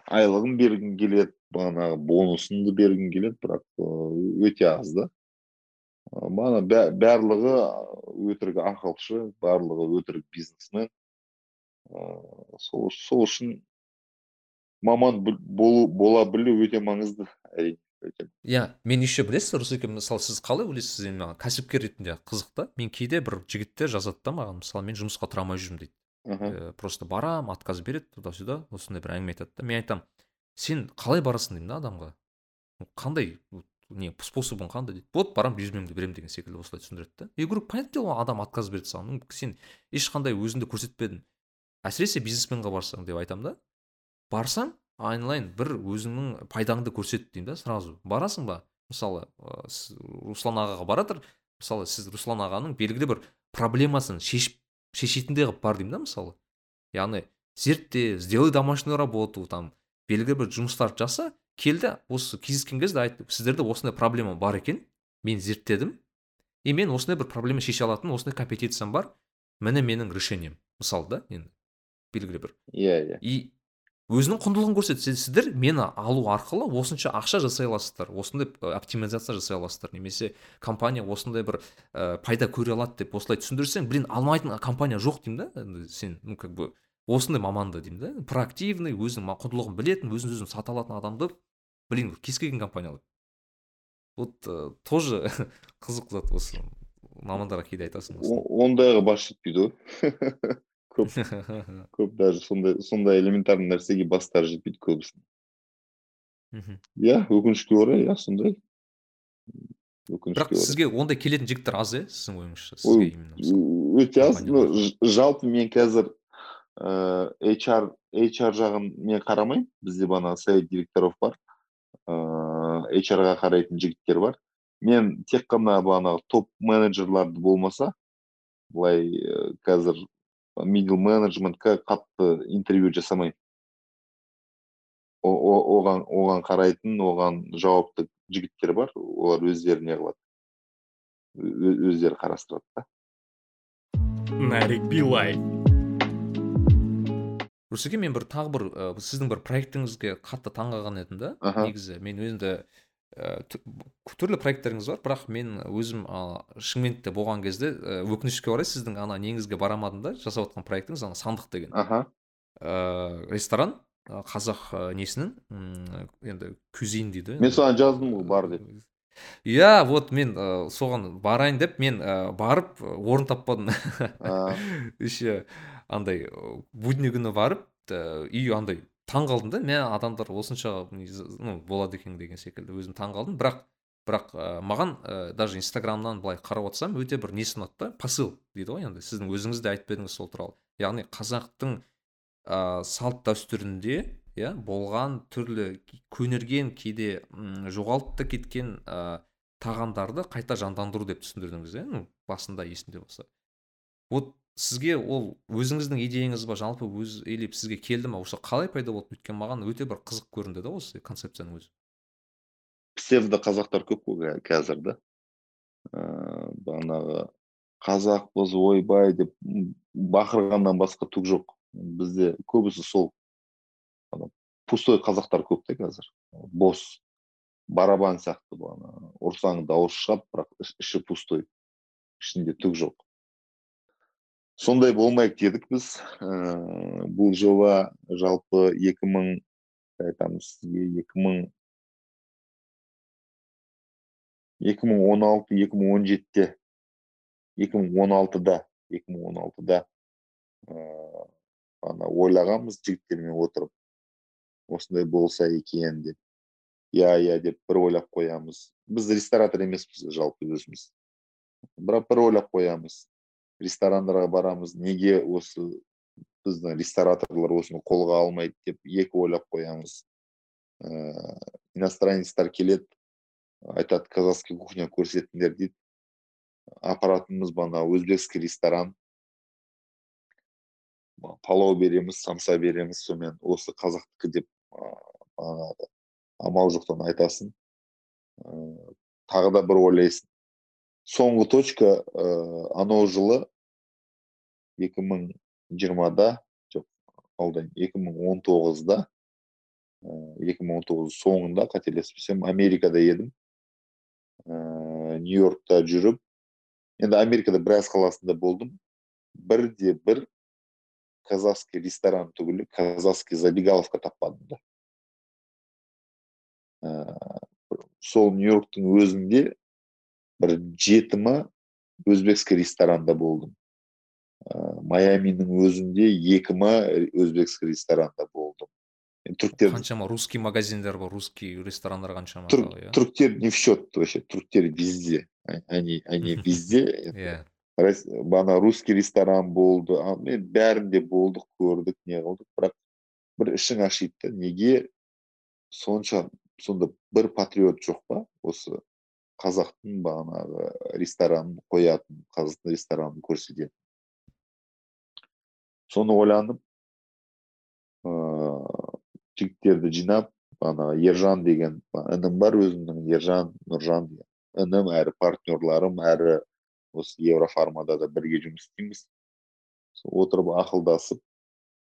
Айлығын бергің келеді бағанағы бонусыңды бергің келеді бірақ өте аз да. Бағана барлығы өтірік ақылшы барлығы өтірік бизнесмен. Сол, сол үшін маман болу бола білу өте маңызды әрине. Иә мен еще білесіз русеке мысалы сіз қалай ойлайсыз енді маған? Кәсіпкер ретінде қызық та. Мен кейде бір жігіттер жазады да маған мысалы мен жұмысқа тұра алмай жүрмін дейді. Ә, просто барам отказ береді туда сюда осындай бір әңгіме айтады да. Мен айтамын сен қалай барасың? деймін да адамға. Қандай не способың қандай? дейді. Вот барамын резюмеңді беремін деген секілді осылай түсіндіреді да. Я говорю понятное дело адам отказ береді саған. Сен ешқандай өзіңді көрсетпедің. Әсіресе бизнесменға барсаң деп айтамын да. Барсаң айналайын бір өзіңнің пайдаңды көрсет деймін да сразу. Барасың ба? Мысалы ә, руслан ағаға бара жатыр мысалы сіз руслан ағаның белгілі бір проблемасын шешіп шешетіндей қылып бар деймін да мысалы. Яғни зертте сделай домашнюю работу там белгілі бір жұмыстарды жаса келді осы кездескен кезде айтты сіздерде осындай проблема бар екен мен зерттедім. И мен осындай бір проблема шеше алатын осындай компетенциям бар. Міне менің решением. Мысалы да енді белгілі бір. Иә иә. И өзінің құндылығын көрсетеді сіздер мені алу арқылы осынша ақша жасай аласыздар осындай оптимизация жасай аласыздар. Немесе компания осындай бір ә, пайда көре алады деп осылай түсіндірсең блин алмайтын компания жоқ деймін да? Сен ну как бы осындай маманды деймін да? Проактивный өзінің құндылығын білетін өзін өзін сата алатын адамды блин кез келген компания алады вот ә, тоже қызық зат осы. Мамандарға кейде айтасың ондайға бас жетпейді ғой көп көп даже сондай сондай элементарный нәрсеге бастары жетпейді көбісінің мхм иә өкінішке орай иә сондай бірақ сізге ондай келетін жігіттер аз иә сіздің ойыңызша өте аз ну жалпы мен қазір ыыы HR HR жағын мен қарамаймын бізде бағанағы совет директоров бар ыыы HR-ға қарайтын жігіттер бар мен тек қана бағанағы топ менеджерларды болмаса былай қазір мидл менеджментке қатты интервью жасамаймын оған оған қарайтын оған жауапты жігіттер бар олар өздері не қылады өздері қарастырады да. Нарик билай. Мен бір тағы бір ә, сіздің бір проектіңізге қатты таңғалған едім да негізі. Мен өзімді түрлі проекттеріңіз бар бірақ мен өзім ә, шымкентте болған кезде ә, өкінішке орай сіздің ана неңізге барамадым да жасап жатқан проектіңіз ана сандық деген. Аха. Ә, ресторан қазақ несінің? Енді кюзин дейді. Мен саған жаздым ғой бар деп. Иә вот мен ә, соған барайын деп мен ә, барып орын таппадым. Еще андай будний күні барып и андай таң қалдым да мә адамдар осынша ну болады екен деген секілді өзім таң қалдым. Бірақ бірақ ә, маған ә, даже инстаграмнан былай қарап отырсам өте бір несі ұнады да посыл дейді ғой енді. Сіздің өзіңіз де айтып едіңіз сол туралы. Яғни қазақтың ә, салт дәстүрінде иә болған түрлі көнерген кейде жоғалып та кеткен ә, тағамдарды қайта жандандыру деп түсіндірдіңіз иә ну басында есімде болса. Вот сізге ол өзіңіздің идеяңыз ба жалпы өз или сізге келді ма осы қалай пайда болды? Өйткені маған өте бір қызық көрінді да осы концепцияның өзі. Псевдо қазақтар көп қой қазір да. Ыыы бағанағы қазақпыз ойбай деп бақырғаннан басқа түк жоқ. Бізде көбісі сол пустой қазақтар көп та қазір. Бос барабан сияқты бағана ұрсаң дауыс шығады бірақ іші пустой. Ішінде түк жоқ. Сондай болмайық дедік біз. Ә, бұл жоба жалпы 2000 мың айтамыз сізге 2000 2016 2017-те 2016-да 2016-да ә, ана ойлағанбыз жігіттермен отырып осындай болса екен деп. Иә иә деп бір ойлап қоямыз. Біз ресторатор емеспіз жалпы өзіміз. Бірақ бір ойлап қоямыз. Ресторандарға барамыз неге осы біздің рестораторлар осыны қолға алмайды деп екі ойлап қоямыз. Ә, иностранецтер келеді айтады казахский кухня көрсетіңдер дейді. Апаратынымыз бана өзбекский ресторан. Палау береміз самса береміз сонымен осы қазақтікі деп амал жоқтан айтасың. Ә, тағы да бір ойлайсың. Соңғы точка ә, анау жылы. 2020-да жоқ алдайын 2019-да ә, 2019 соңында қателеспесем америкада едім. Ә, нью йоркта жүріп енді америкада біраз қаласында болдым. Бірде бір казахский ресторан түгілі казахский забегаловка таппадым да. Ә, сол нью йорктың өзінде бір жеті ма өзбекский ресторанда болдым. Ә, майамидің өзінде екі ма өзбекский ресторанда болдым. Түріктер қаншама русский магазиндер бар русский ресторандар қаншама тағы, иә түріктер не в счет вообще түріктер везде они они везде. Иә. Бана русский ресторан болды мен бәрінде болдық көрдік не қылдық. Бірақ бір ішің ашиды да неге? Сонша сонда бір патриот жоқ па осы қазақтың бағанағы ресторанын қоятын қазақтың ресторанын көрсететін. Соны ойланып ыыы жігіттерді жинап ана ержан деген інім бар өзімнің ержан нұржан деген. Інім әрі партнерларым әрі осы еврофармада да бірге жұмыс істейміз. Отырып ақылдасып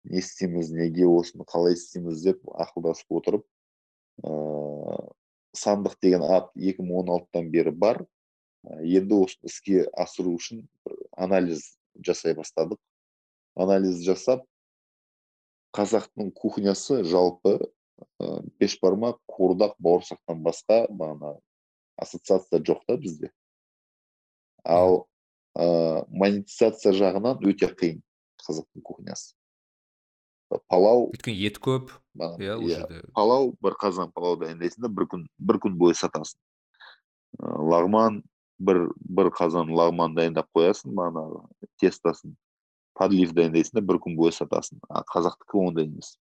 не істейміз неге осыны қалай істейміз деп ақылдасып отырып сандық деген ат 2016-тан бері бар. Ә, енді осыны іске асыру үшін анализ жасай бастадық. Анализ жасап қазақтың кухнясы жалпы ә, бешбармақ қуырдақ бауырсақтан басқа бағана ассоциация жоқ та бізде. Ал ә, монетизация жағынан өте қиын қазақтың кухнясы. Палау өйткені ет көп. Бағана- иә иә, палау бір қазан палау дайындайсың да бір күн бір күн бойы сатасың. Ә, лагман бір бір қазан лагман дайындап қоясың бағанағы тестосын подлив дайындайсың да бір күн бойы сатасың. А қазақтікі ондай емес.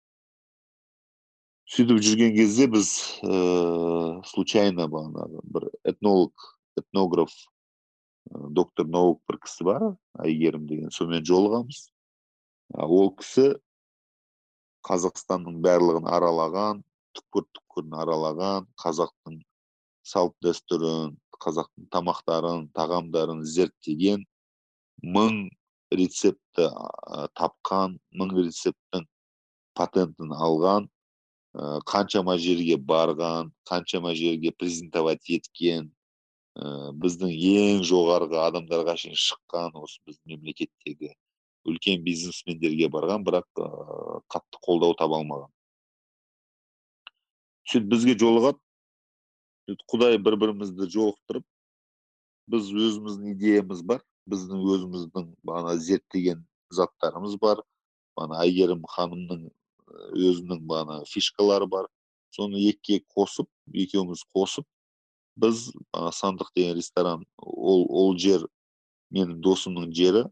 Сөйтіп жүрген кезде біз ыыы случайно бағанағы бір этнолог этнограф ә, доктор наук бір кісі бар әйгерім деген сонымен жолығамыз. Ол кісі қазақстанның барлығын аралаған түкпір түкпірін аралаған қазақтың салт дәстүрін қазақтың тамақтарын тағамдарын зерттеген мың рецептті а, тапқан мың рецепттің патентін алған ә, қаншама жерге барған қаншама жерге презентовать еткен ә, біздің ең жоғарғы адамдарға шейін шыққан осы біздің мемлекеттегі үлкен бизнесмендерге барған бірақ ыыы қатты қолдау таба алмаған. Сөйтіп бізге жолығады. Құдай бір бірімізді жолықтырып біз өзіміздің идеямыз бар біздің өзіміздің бағана зерттеген заттарымыз бар бағана әйгерім ханымның і, өзінің бағана фишкалары бар. Соны екіге қосып екеуміз қосып біз сандық деген ресторан ол ол жер менің досымның жері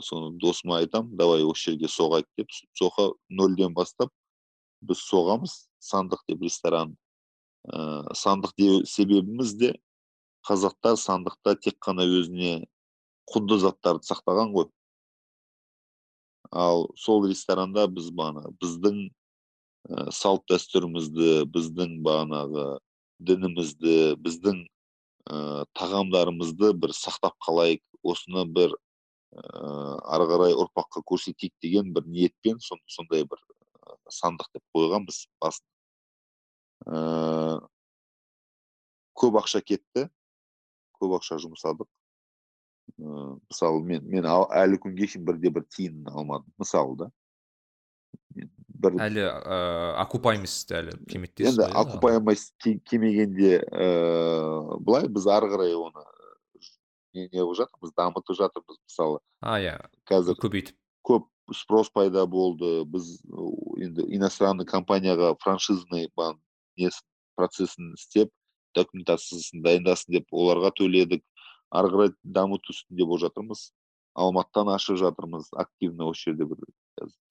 соны досыма айтам давай осы жерге соғайық деп. Соға нөлден бастап біз соғамыз. Сандық деп ресторан ыыы сандық деу себебіміз де қазақтар сандықта тек қана өзіне құнды заттарды сақтаған ғой. Ал сол ресторанда біз бағана біздің ә, салт дәстүрімізді біздің бағанағы дінімізді біздің ә, тағамдарымызды бір сақтап қалайық. Осыны бір ары қарай ұрпаққа көрсетейік деген бір ниетпен сон- сондай бір ә, сандық деп қойғанбыз басын ыыы көп ақша кетті көп ақша жұмсадық. Ыыы мысалы мен мен әлі күнге шейін бірде бір тиын алмадым мысалы да. Бір әлі ыыы окупаемость әлі келмеді дейсіз енді окупаемость ке- келмегенде ыыы былай біз ары қарай оны не не жатырмыз дамытып жатырмыз мысалы а иә қазір көбейтіп көп спрос пайда болды біз енді иностранный компанияға франшизный бан несін процесін істеп документациясын дайындасын деп оларға төледік ары қарай дамыту үстінде болып жатырмыз. Алматыдан ашып жатырмыз активно осы жерде бір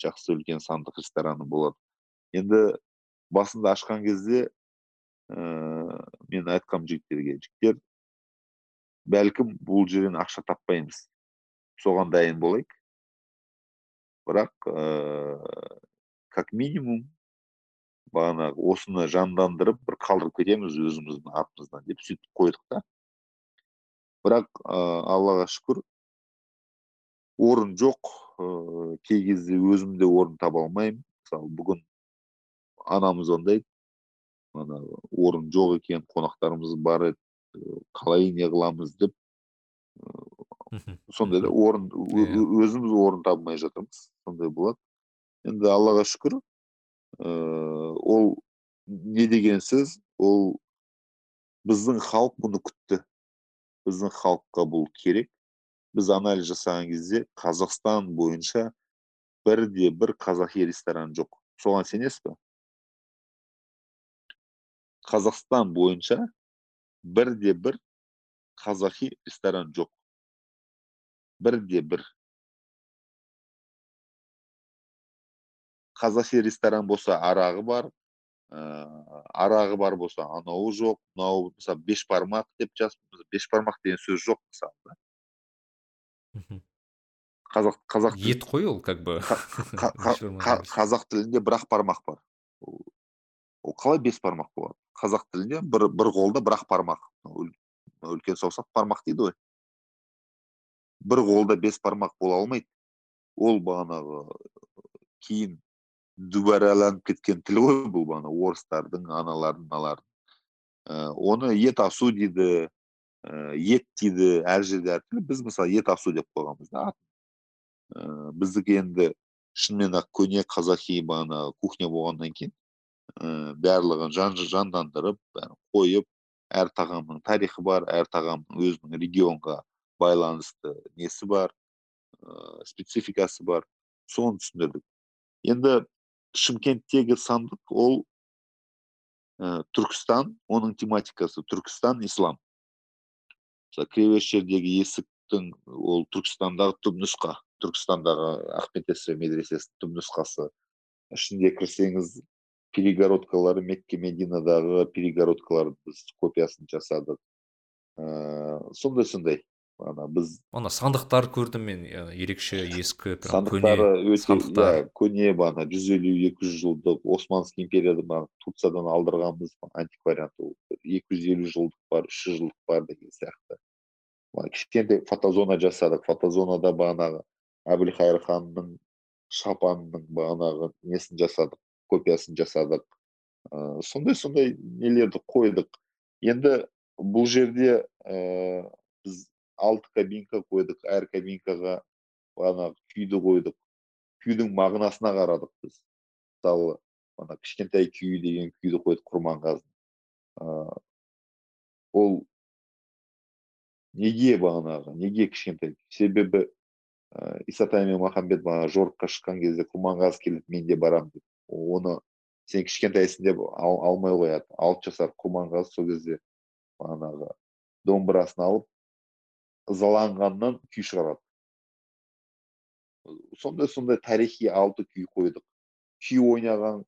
жақсы үлкен сандық рестораны болады. Енді басында ашқан кезде ыыы мен айтқанмын жігіттерге жігіттер бәлкім бұл жерден ақша таппаймыз. Соған дайын болайық. Бірақ ыыы как минимум бағанағы осыны жандандырып бір қалдырып кетеміз өзіміздің атымыздан деп сөйтіп қойдық та. Бірақ ыыы аллаға шүкір орын жоқ. Ыыы кей кезде өзім де орын таба алмаймын. Мысалы бүгін анамыз звондайды ана орын жоқ екен қонақтарымыз бар еді. Қалай не қыламыз деп сондай да орын өзіміз орын табылмай жатырмыз сондай болады. Енді аллаға шүкір ыыы ол не деген сөз? Ол біздің халық бұны күтті. Біздің халыққа бұл керек. Біз анализ жасаған кезде қазақстан бойынша бірде бір қазақи ресторан жоқ. Соған сенесіз ба қазақстан бойынша бірде бір қазақи ресторан жоқ бірде бір қазақи ресторан болса арағы бар ыыы арағы бар болса анауы жоқ мынауы мысалы бешбармақ деп жазып бешбармақ деген сөз жоқ мысалы да қазақ қазақ ет қой ол как бы қазақ тілінде бір ақ бармақ бар ол ол қалай бес бармақ болады қазақ тілінде бір бір қолда бір ақ бармақ үлкен саусақ бармақ дейді ғой. бір қолда бес бармақ бола алмайды. Ол бағанағы кейін дүбәраланып кеткен тіл ғой бұл бағана орыстардың аналардың мыналардың. Ә, оны ет асу дейді ә, ет дейді әр жерде әртүрлі біз мысалы ет асу деп қойғанбыз да. Ә, біздікі енді шынымен ақ көне қазақи бағана кухня болғаннан кейін ә, барлығын жан жандандырып қойып әр тағамның тарихы бар әр тағамның өзінің регионға байланысты несі бар ә, спецификасы бар соны түсіндірдік. Енді шымкенттегі сандық ол ә, түркістан оның тематикасы түркістан ислам. Мысалы кіреберіс жердегі есіктің ол түркістандағы түпнұсқа түркістандағы ахмет яссауи медресесінің түпнұсқасы ішінде кірсеңіз перегородкалары мекке мединадағы перегородкаларды біз копиясын жасадық. Ыыы сондай сондай. Ана біз ана сандықтар көрдім мен ерекше ескі сандықтары көне өте сандықтар. иә көне бағана жүз елу екі жүз жылдық османский империяда бағана турциядан алдырғанбыз антиквариант ол екі жүз елу жылдық бар үш жүз жылдық бар деген сияқты. Кішкентай фотозона жасадық. Фотозонада бағанағы әбілхайыр ханның шапанының бағанағы несін жасадық? Копиясын жасадық. Ыыы сондай сондай нелерді қойдық. Енді бұл жерде ыыы біз алты кабинка қойдық әр кабинкаға бағанағы күйді қойдық. Күйдің мағынасына қарадық біз. Мысалы ана кішкентай күй деген күйді қойдық құрманғазы ыыы ол неге бағанағы неге кішкентай? Себебі ыыы исатай мен махамбет бағана жорыққа шыққан кезде құрманғазы келеді мен де барамын деп. Оны сен кішкентайсың деп ал- алмай қояды алты жасар құрманғазы сол кезде бағанағы домбырасын алып ызаланғаннан күй шығарады сондай сондай тарихи алты күй қойдық күй ойнаған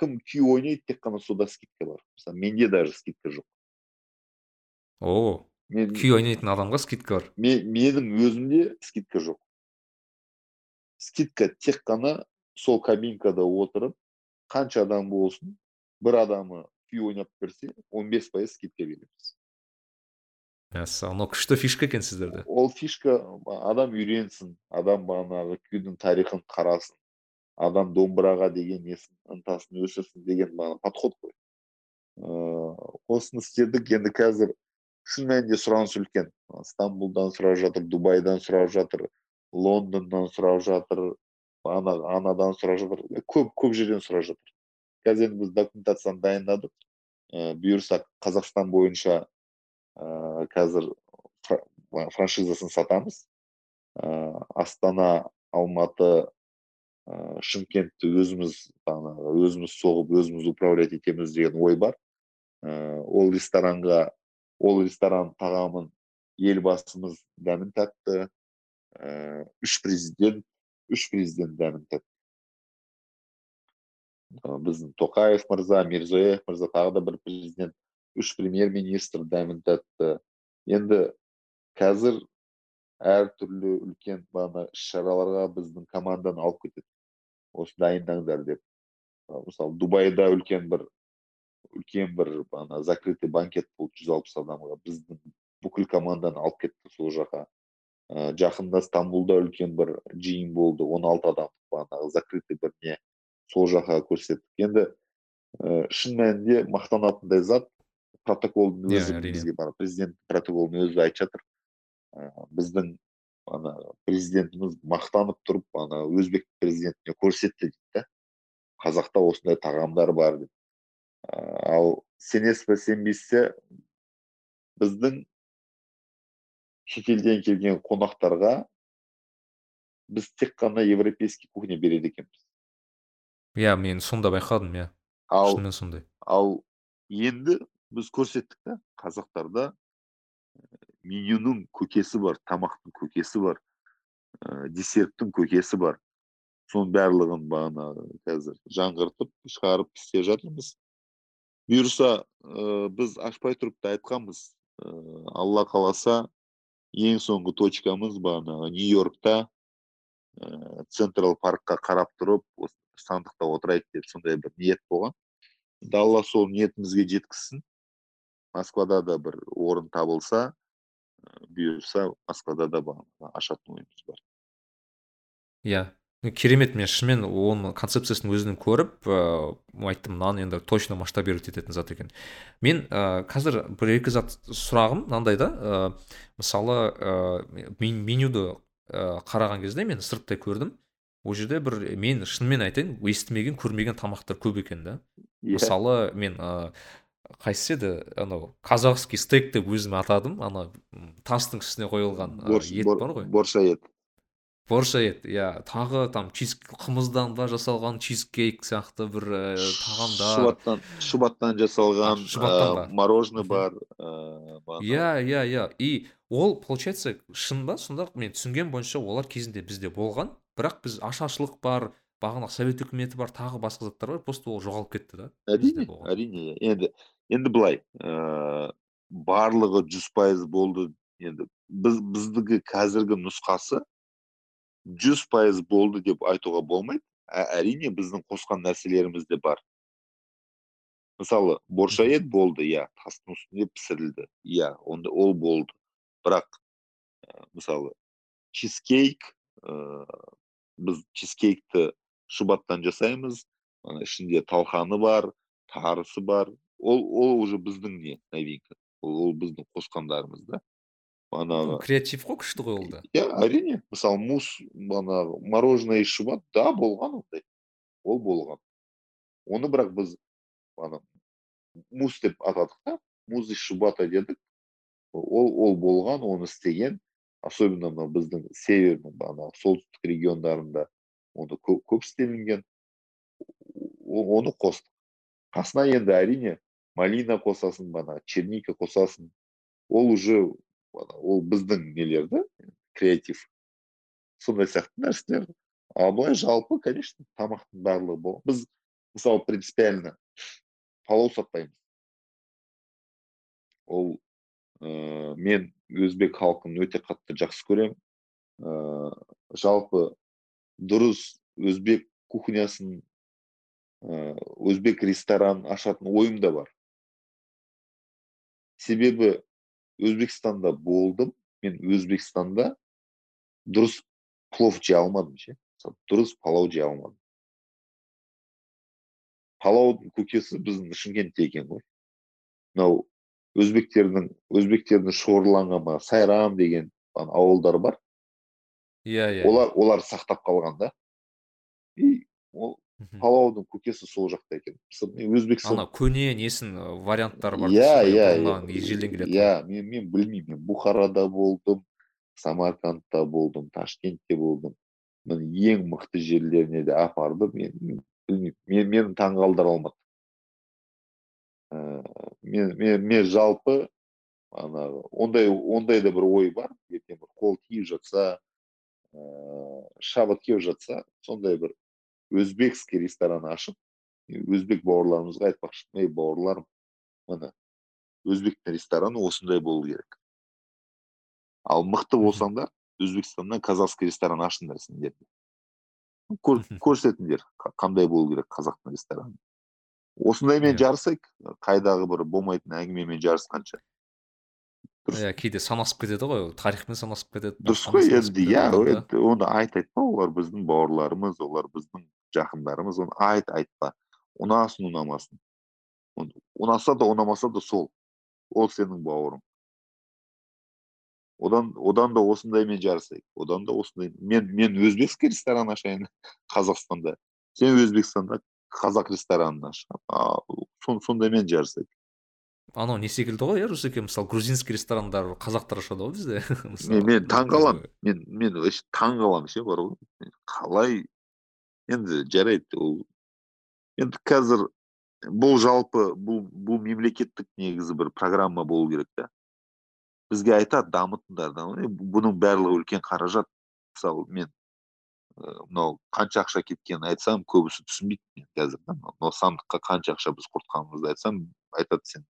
кім күй ойнайды тек қана сода скидка бар мысалы менде даже скидка жоқ о мен күй ойнайтын адамға скидка бар ме- менің өзімде скидка жоқ скидка тек қана сол кабинкада отырып қанша адам болсын бір адамы күй ойнап берсе 15 пайыз скидка береміз мәссаған мынау күшті фишка екен сіздерде ол фишка адам үйренсін адам бағанағы күйдің тарихын қарасын адам домбыраға деген несін ынтасын өсірсін деген бағана подход қой ыыы осыны істедік енді қазір шын мәнінде сұраныс үлкен стамбулдан сұрап жатыр дубайдан сұрап жатыр лондоннан сұрап жатыр ана анадан сұрап жатыр. Көп көп жерден сұрап жатыр. Қазір енді біз документацияны дайындадық. Ыыы бұйырса қазақстан бойынша ыыы қазір фра- франшизасын сатамыз. Ыыы астана алматы ыыы шымкентті өзіміз өзіміз соғып өзіміз управлять етеміз деген ой бар. Ыыы ол ресторанға ол ресторан тағамын елбасымыз дәмін татты ыыы үш президент үш президент ы біздің тоқаев мырза мирзиеев мырза тағы да бір президент үш премьер министр дәмін татты енді қазір әртүрлі үлкен бағана іс шараларға біздің команданы алып кетеді. Осы дайындаңдар деп. Мысалы дубайда үлкен бір үлкен бір бағана закрытый банкет болды. Жүз алпыс адамға біздің бүкіл команданы алып кетті сол жаққа. Ы жақында стамбулда үлкен бір жиын болды он алты адам бағанағы закрытый бір не сол жаққа көрсеттік. Енді і шын мәнінде мақтанатындай зат протоколдың Иә, өзі әрине. бізге бара президент протоколдың өзі айтып жатыр. Ы біздің ана президентіміз мақтанып тұрып ана өзбек президентіне көрсетті дейді да. Қазақта осындай тағамдар бар деп. Ы ал сенесіз бе сенбейсіз бе біздің шетелден келген қонақтарға біз тек қана европейский кухня береді екенбіз. Иә мен сонда байқадым иә. Ал шынымен сондай. ал енді біз көрсеттік та қазақтарда менюнің көкесі бар тамақтың көкесі бар ә, десерттің көкесі бар. Соның барлығын бағанағы қазір жаңғыртып шығарып істеп жатырмыз. бұйырса ә, біз ашпай тұрып та айтқанбыз. Ә, алла қаласа ең соңғы точкамыз бағанағы нью йоркта ә, централ паркқа қарап тұрып осы сандықта отырайық деп сондай бір ниет болған. Енді алла сол ниетімізге жеткізсін. Москвада да бір орын табылса бұйырса москвада да ашатын ойымыз бар. Иә. Керемет мен шынымен оның концепциясын өзінің көріп ыыы айттым мынаны енді точно масштабировать ететін зат екен. Мен ә, қазір бір екі зат сұрағым мынандай да ә, мысалы ә, менюді ә, қараған кезде мен сырттай көрдім. Ол жерде бір мен шынымен айтайын естімеген көрмеген тамақтар көп екен да. Yeah. Иә. мысалы мен ә, қайсысы еді? Анау казахский стейк деп өзім атадым. Ана тастың үстіне қойылған ет бар ғой. борша ет борша ет. Иә тағы там чиз қымыздан ба жасалған чизкейк сияқты бір ә, тағамдар. Шұбаттан шұбаттан жасалған шұбаттан ба? мороженое бар иә иә иә. И ол получается шын ба? Сонда мен түсінгенім бойынша олар кезінде бізде болған. Бірақ біз ашаршылық бар бағанағы совет үкіметі бар тағы басқа заттар бар. Просто ол жоғалып кетті да әрине әрине. Енді енді былай ә, барлығы жүз пайыз болды. Енді біз біздікі қазіргі нұсқасы жүз пайыз болды деп айтуға болмайды. Ә, әрине біздің қосқан нәрселеріміз де бар. Мысалы борша ет болды иә тастың үстінде пісірілді. Иә онда ол болды. Бірақ ә, мысалы чизкейк ә, біз чизкейкті шұбаттан жасаймыз. Ішінде талқаны бар тарысы бар. Ол ол уже біздің не новинка. Ол, ол біздің қосқандарымыз да. Креатив қой күшті ғой ол да иә әрине мысалы мусс манағы мороженое из да болған ондай ол болған оны бірақ біз ана мусс деп атадық та мусс из шубата дедік ол ол болған оны істеген особенно мына біздің северный ана солтүстік региондарында оны көп, көп істелінген оны қостық қасына енді әрине малина қосасың бана черника қосасың ол уже ол біздің нелер да креатив. Сондай сияқты нәрселер. А былай жалпы конечно тамақтың барлығы біз мысалы принципиально палау сатпаймыз. Ол ә, мен өзбек халқын өте қатты жақсы көремін. Ә, жалпы дұрыс өзбек кухнясын ә, өзбек ресторанын ашатын ойым да бар. Себебі өзбекстанда болдым мен өзбекстанда дұрыс плов жей алмадым ше дұрыс палау жей алмадым палаудың көкесі біздің шымкентте екен ғой мынау өзбектердің өзбектердің шоғырланған сайрам деген ауылдар бар иә иә олар олар сақтап қалған да и ол палаудың көкесі сол жақта екен. Өзбекстан ана көне несін варианттары бар иә иә ежелден келеді иә мен мен білмеймін. Мен бухарада болдым самаркандта болдым ташкентте болдым. Міне ең мықты жерлеріне де апарды мен білмеймін. Мен мені таңғалдыра алмады. Ә, мен, мен мен жалпы ана ондай ондай да бір ой бар. Ертең бір қол тиіп жатса ыыы шабыт келіп жатса сондай бір өзбекский ресторан ашып өзбек бауырларымызға айтпақшымын ей бауырларым міне өзбектің рестораны осындай болу керек ал мықты болсаңдар өзбекстаннан казахский ресторан ашыңдар сендер көрсетіңдер қандай болу керек қазақтың рестораны осындаймен жарысайық қайдағы бір болмайтын әңгімемен жарысқанша иә кейде санасып кетеді ғой тарихпен санасып кетеді дұрыс қой енді иә оны айт айтпа олар біздің бауырларымыз олар біздің жақындарымыз оны айт айтпа. Ұнасын ұнамасын. Ұнаса да ұнамаса да сол. Ол сенің бауырың. Одан одан да осындаймен жарысайық. Одан да осындай. Мен мен өзбекский ресторан ашайын қазақстанда. Сен өзбекстанда қазақ ресторанын аш сондаймен жарысайық. Анау не секілді ғой иә русеке мысалы грузинский ресторандар қазақтар ашады ғой бізде. Мен, мен таң қаламын мен мен вообще таң қаламын ше бар ғой. Қалай енді жарайды ол. Енді қазір бұл жалпы бұл бұл мемлекеттік негізі бір программа болу керек та. Бізге айтады дамытыңдар дамы- бұның барлығы үлкен қаражат. Мысалы мен ы мынау қанша ақша кеткенін айтсам көбісі түсінбейді мен қазір да мынау сандыққа қанша ақша біз құртқанымызды айтсам айтады сен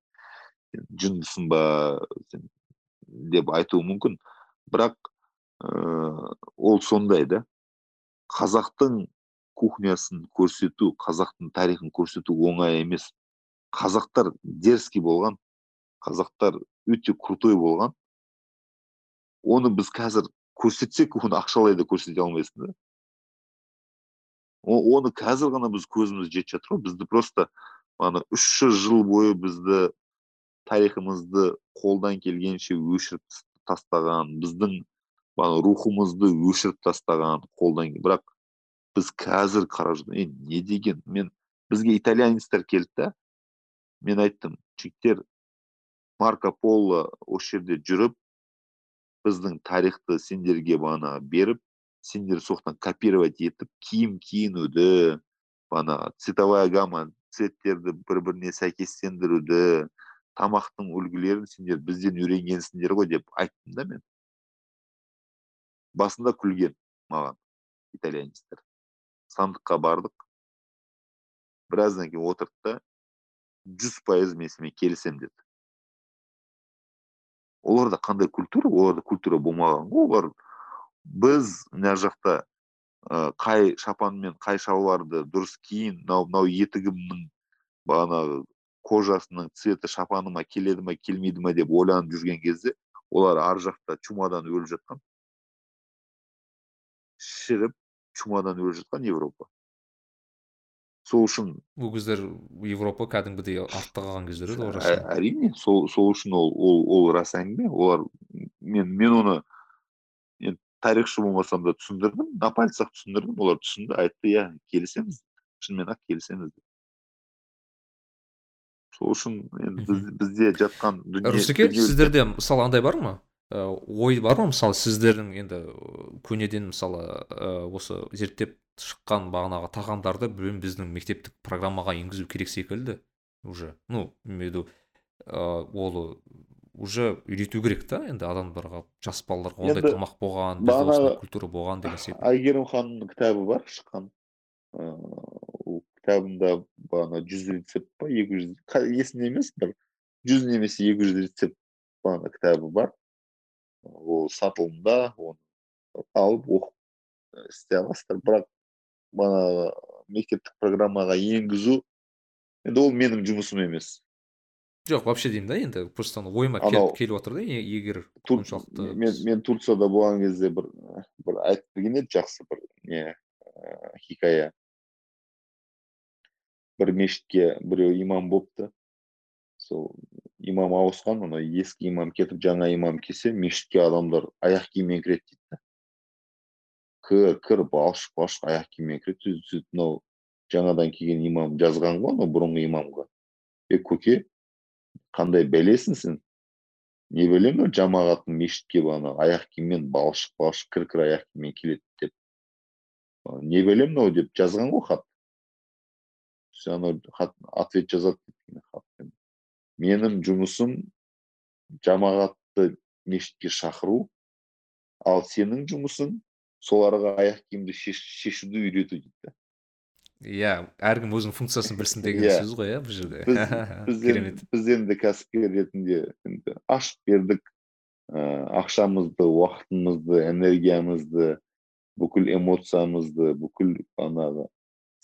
сен жындысың ба? сен деп айтуы мүмкін. Бірақ ыыы ол сондай да қазақтың кухнясын көрсету қазақтың тарихын көрсету оңай емес. Қазақтар дерзкий болған қазақтар өте крутой болған. Оны біз қазір көрсетсек оны ақшалай да көрсете алмайсың да. Оны қазір ғана біз көзіміз жетіп жатыр ғой. Бізді просто ана үш жүз жыл бойы бізді тарихымызды қолдан келгенше өшіріп тас- тастаған біздің рухымызды өшіріп тастаған қолдан. Бірақ біз қазір қарап жүрміз е не деген? Мен бізге итальянецтер келді да мен айттым жігіттер марко поло осы жерде жүріп біздің тарихты сендерге бана беріп сендер соқтан копировать етіп киім киінуді бана цветовая гамма цветтерді бір біріне сәйкестендіруді тамақтың үлгілерін сендер бізден үйренгенсіңдер ғой деп айттым да мен. Басында күлген маған итальянецтер. Сандыққа бардық біраздан кейін отырды да жүз пайыз мен сенімен келісемін деді оларда қандай культура оларда культура болмаған ғой олар біз мына жақта ы қай шапан мен қай шалбарды дұрыс киін мынау мынау етігімнің бағанағы кожасының цветі шапаныма келеді ма келмейді ма деп ойланып жүрген кезде олар ар жақта чумадан өліп жатқан шіріп чумадан өліп жатқан европа? Сол үшін ол кездер европа кәдімгідей артта қалған кездер еді ғой әрине сол сол үшін ол ол ол рас әңгіме. Олар мен мен оны енді тарихшы болмасам да түсіндірдім на пальцах түсіндірдім. Олар түсінді айтты иә келісеміз шынымен ақ келісеміз деп. Сол үшін енді біз, бізде жатқан дүние сіздерде? Мысалы андай бар ма? Ой бар ма мысалы сіздердің енді ә, көнеден мысалы ә, осы зерттеп шыққан бағанағы тағамдарды білмеймін біздің мектептік программаға енгізу керек секілді уже. Ну имею ол уже үйрету керек та енді адамдарға жас балаларға ондай тамақ болған бізде осындай культура болған деген секілді. Әйгерім ханымның кітабы бар шыққан. Ыыы ол кітабында бағана жүз рецепт па екі жүз есімде емес бір жүз немесе екі жүз рецепт бағана кітабы бар. Ол сатылымда оны алып оқып істей аласыздар бірақ бағанағы мектептік программаға енгізу енді ол менің жұмысым емес. Жоқ вообще деймін да енді просто ойыма келіп келіп отыр да егер соншалықты мен мен турцияда болған кезде бір бір айтып берген еді жақсы бір не ыыы хикая. Бір мешітке біреу имам болыпты сол имам ауысқан ана ескі имам кетіп жаңа имам келсе мешітке адамдар аяқ киіммен кіреді дейді да кір кір балшық балшық аяқ киіммен кіреді. Сөйтіп мынау жаңадан келген имам жазған ғой анау бұрынғы имамға. Е көке қандай бәлесің сен? Не білемін мынау жамағаттың мешітке бағана аяқ киіммен балшық балшық кір кір аяқ киіммен келеді деп. «А, не білемін мынау деп жазған ғой хат. Анау хат ответ жазады. хатпен менің жұмысым жамағатты мешітке шақыру. Ал сенің жұмысың соларға аяқ киімді шеш, шешуді үйрету дейді. Иә әркім өзінің функциясын білсін деген Иә. сөз ғой иә бұл жерде. Біз біз енді, біз енді кәсіпкер ретінде енді ашып бердік. Ыыы ақшамызды уақытымызды энергиямызды бүкіл эмоциямызды бүкіл бағанағы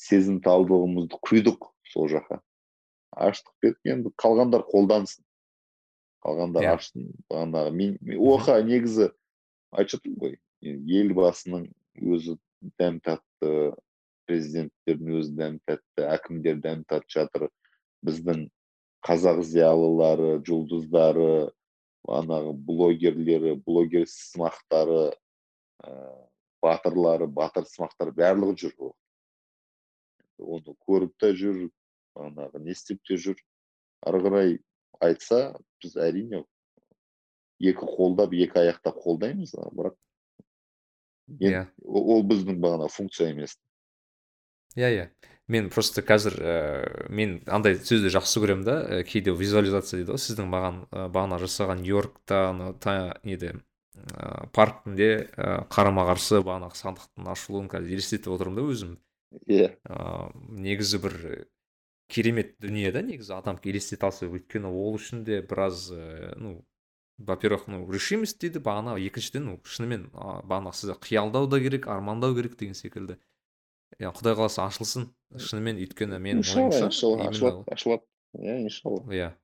сезімталдығымызды құйдық сол жаққа. Аштық енді қалғандар қолдансын. Қалғандар Иә. ашсын бағанағы. Мен мен- оқа негізі айтып жатырмын ғой. Елбасының өзі дәм татты президенттердің өзі дәм татты әкімдер дәм татып жатыр. Біздің қазақ зиялылары жұлдыздары бағанағы блогерлері блогер сымақтары ыыы батырлары батыр сымақтары барлығы жүр оны көріп те жүр бағанағы не істеп те жүр? Ары қарай айтса біз әрине екі қолдап екі аяқтап қолдаймыз бірақ иә. ол ол біздің бағана функция емес. Иә иә. Мен просто қазір ә, мен андай сөзді жақсы көремін да. Ә, кейде визуализация дейді ғой сіздің маған ә, бағана жасаған нью йоркта неде ә, паркінде ә, қарама қарсы бағанағы сандықтың ашылуын қазір елестетіп отырмын да өзім. Иә. Ә, негізі бір керемет дүние да негізі. Адам елестете алса өйткені ол үшін де біраз ә, ну во первых ну решимость дейді бағана. Екіншіден ну шынымен бағанағы сізді қиялдау да керек армандау керек деген секілді. Иә құдай қаласа ашылсын. Шынымен өйткені мен ашылады иә иншалла. Иә.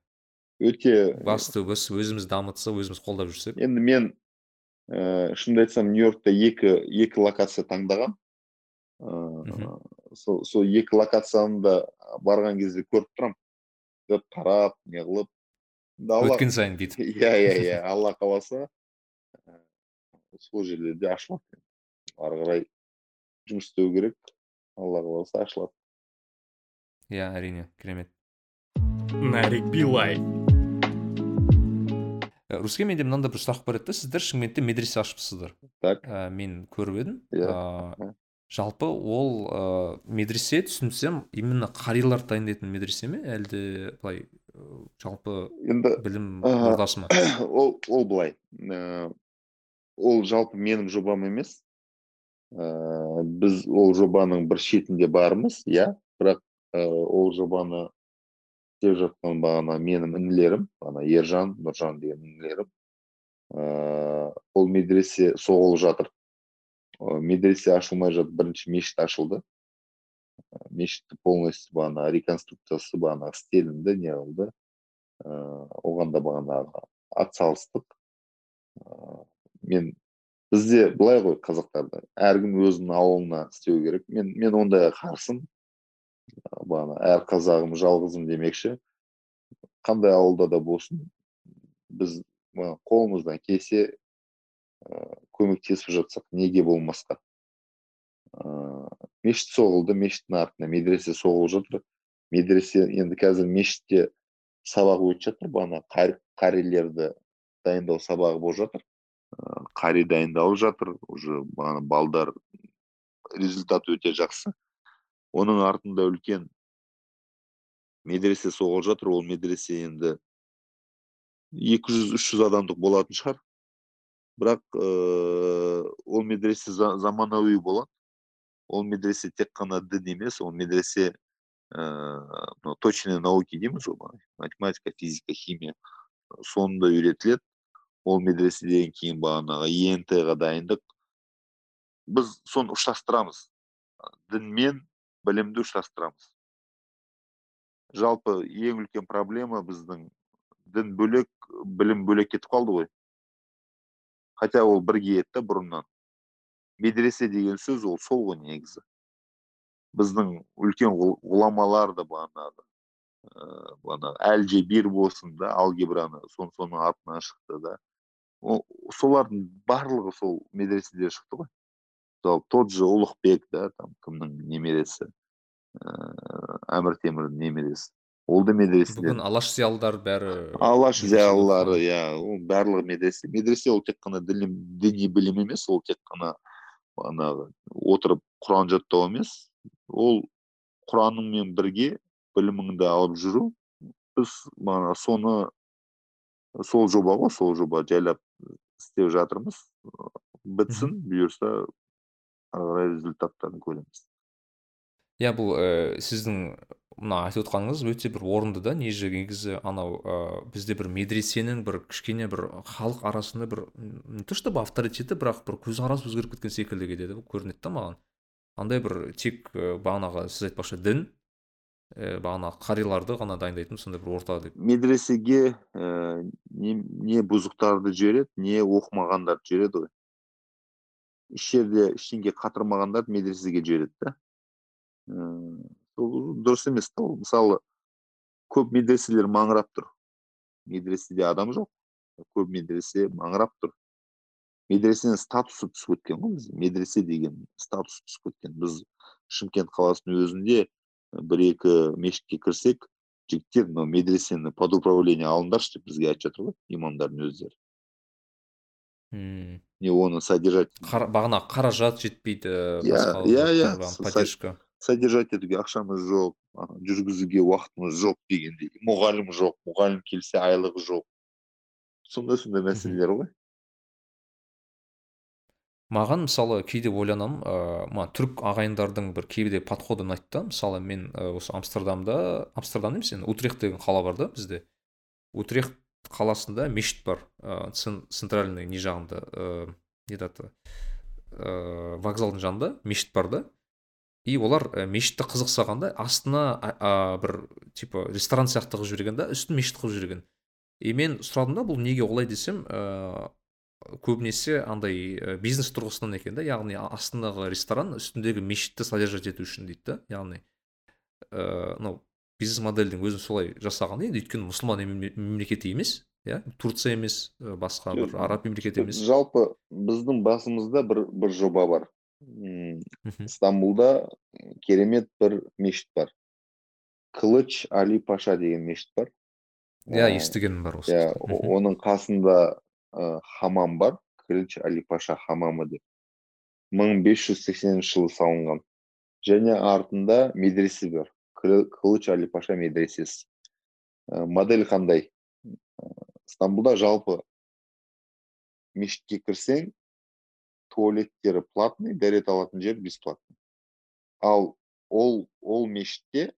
Өте басты біз өзіміз дамытса өзіміз қолдап жүрсек. енді мен ііі шынымды айтсам нью йоркта екі екі локация таңдағанмын ыыы сол сол екі локацияны да барған кезде көріп тұрамын. Қарап не қылып өткен сайын бүйтіп. Иә иә иә. Алла қаласа сол жерлерде ашылады. Ары қарай жұмыс істеу керек. Алла қаласа ашылады. Иә әрине. Керемет. Нарик билай ә, руске менде мынандай бір сұрақ бар еді да сіздер шымкентте медресе ашыпсыздар так. Ә, мен көріп едім. Иә. Жалпы ол ә, медресе түсінсем именно қарилар дайындайтын медресе ме? Әлде былай жалпы енді білім ордасы ма? ол ол былай. Ол жалпы менің жобам емес. Ә, біз ол жобаның бір шетінде бармыз иә. Бірақ ә, ол жобаны істеп жатқан бағана менің інілерім ана ержан нұржан деген інілерім. Ә, ол медресе соғылып жатыр. Медресе ашылмай жатып бірінші мешіт ашылды. Мешітті полностью бағана реконструкциясы бағана істелінді не қылды. Ыыы оған да бағанағы атсалыстық. Мен бізде былай ғой қазақтарда әркім өзінің ауылына істеу керек. Мен мен ондайға қарсымын бағана әр қазағым жалғызым демекші. Қандай ауылда да болсын біз қолымыздан келсе көмектесіп жатсақ неге болмасқа? Ыыы мешіт соғылды мешіттің артына медресе соғылып жатыр. Медресе енді қазір мешітте сабақ өтіп жатыр бағана қарилерді дайындау сабағы болып жатыр. Қари дайындалып жатыр уже бағана балдар результат өте жақсы. Оның артында үлкен медресе соғылып жатыр ол медресе енді екі жүз үш жүз адамдық болатын шығар. Бірақ ыыы ол медресе заманауи болады ол медресе тек қана дін емес ол медресе ыыы точные науки дейміз ғой математика физика химия. Соны да үйретіледі. Ол медреседен кейін бағанағы ент ға дайындық. Біз соны ұштастырамыз. Дін мен білімді ұштастырамыз. Жалпы ең үлкен проблема біздің дін бөлек білім бөлек кетіп қалды ғой. Хотя ол бірге еді да бұрыннан медресе деген сөз ол сол ғой негізі біздің үлкен ғұламалар да бағанағы ыыы бағанағы әлжебир болсын да алгебраны соның атынан шықты да солардың барлығы сол медреседен шықты ғой мысалы тот же ұлықбек да там кімнің немересі ыыы әмір темірдің немересі ол да медреседен бүгін алаш зиялылар бәрі алаш зиялылары иә ол барлығы медресе. Медресе ол тек қана діни білім емес ол тек қана бағанағы отырып құран жаттау емес. Ол құраныңмен бірге біліміңді алып жүру. Біз бағана соны сол жоба ғой сол жоба жайлап істеп жатырмыз. Бітсін бұйырса ары қарай результаттарын көреміз. Иә бұл ә, сіздің мына айтып отқаныңыз өте бір орынды да негізі анау ә, бізде бір медресенің бір кішкене бір халық арасында бір не то чтобы авторитеті бірақ бір көзқарас өзгеріп кеткен секілді кетеді көрінеді да маған. Андай бір тек бағанағы сіз айтпақшы дін ә, бағанағы қариларды ғана дайындайтын сондай бір орта деп. Медресеге ә, не, не бұзықтарды жібереді не оқымағандарды жібереді ғой. Еш жерде ештеңе қатырмағандарды медресеге жібереді да. Дұрыс емес та ол мысалы көп медреселер маңырап тұр. Медреседе адам жоқ. Көп медресе маңырап тұр. Медресенің статусы түсіп кеткен ғой бізде. Медресе деген статус түсіп кеткен біз шымкент қаласының өзінде бір екі мешітке кірсек жігіттер мынау медресені под управление алыңдаршы деп бізге айтып жатыр ғой имамдардың өздері. Не оны содержать бағана қаражат жетпейді иә иә иә. поддержка. Содержать етуге ақшамыз жоқ жүргізуге уақытымыз жоқ дегендей. Мұғалім жоқ мұғалім келсе айлығы жоқ сондай сондай мәселелер ғой. Маған мысалы кейде ойланамын ыыы маған түрік ағайындардың бір кейде подходы ұнайды да мысалы мен осы амстердамда амстердам емес енді утрехт деген қала бар да бізде. Утрехт қаласында мешіт бар ыыы центральный не жағында ыыы не аты? Ыыы вокзалдың жанында мешіт бар да. И олар ә, мешітті қызық сағанда астына ә, бір типа ресторан сияқты қылып жіберген да үстін мешіт қылып жіберген. И мен сұрадым да бұл неге олай десем ә, көбінесе андай ә, бизнес тұрғысынан екен да яғни астындағы ресторан үстіндегі мешітті содержать ету үшін дейді да яғни мынау ә, бизнес модельдің өзін солай жасаған енді өйткені мұсылман мемлекеті емес иә турция емес басқа бір араб мемлекеті емес. жалпы біздің басымызда бір бір жоба бар. Стамбулда керемет бір мешіт бар. Кылыч али паша деген мешіт бар. Иә естігенім бар осы иә оның қасында хамам бар. Кылыч али паша хамамы деп. Мың бес жүз сексенінші жылы салынған. Және артында медресе бар. Кылыч али паша медресесі. Модель қандай? Стамбулда жалпы мешітке кірсең туалеттері платный дәрет алатын жер бесплатный ал ол ол мешітте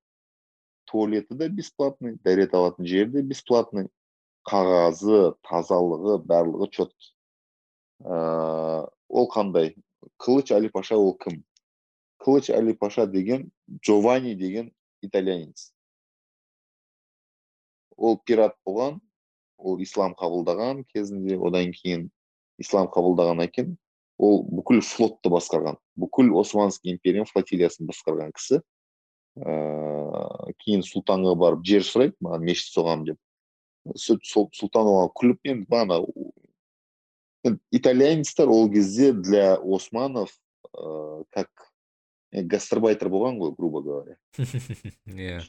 туалеті де бесплатный дәрет алатын жері де бесплатный қағазы тазалығы барлығы четкий ә, ол қандай? Кылыч али паша ол кім? Кылыч али паша деген джованни деген итальянец. Ол пират болған ол ислам қабылдаған кезінде одан кейін ислам қабылдағаннан кейін ол бүкіл флотты басқарған бүкіл османский империяның флотилиясын басқарған кісі ыыы кейін сұлтанға барып жер сұрайды маған мешіт соғамын деп. Сұлтан оған күліп енді бағана итальянецтер ол кезде для османов ыыы как гастарбайтер болған ғой грубо говоря. Иә.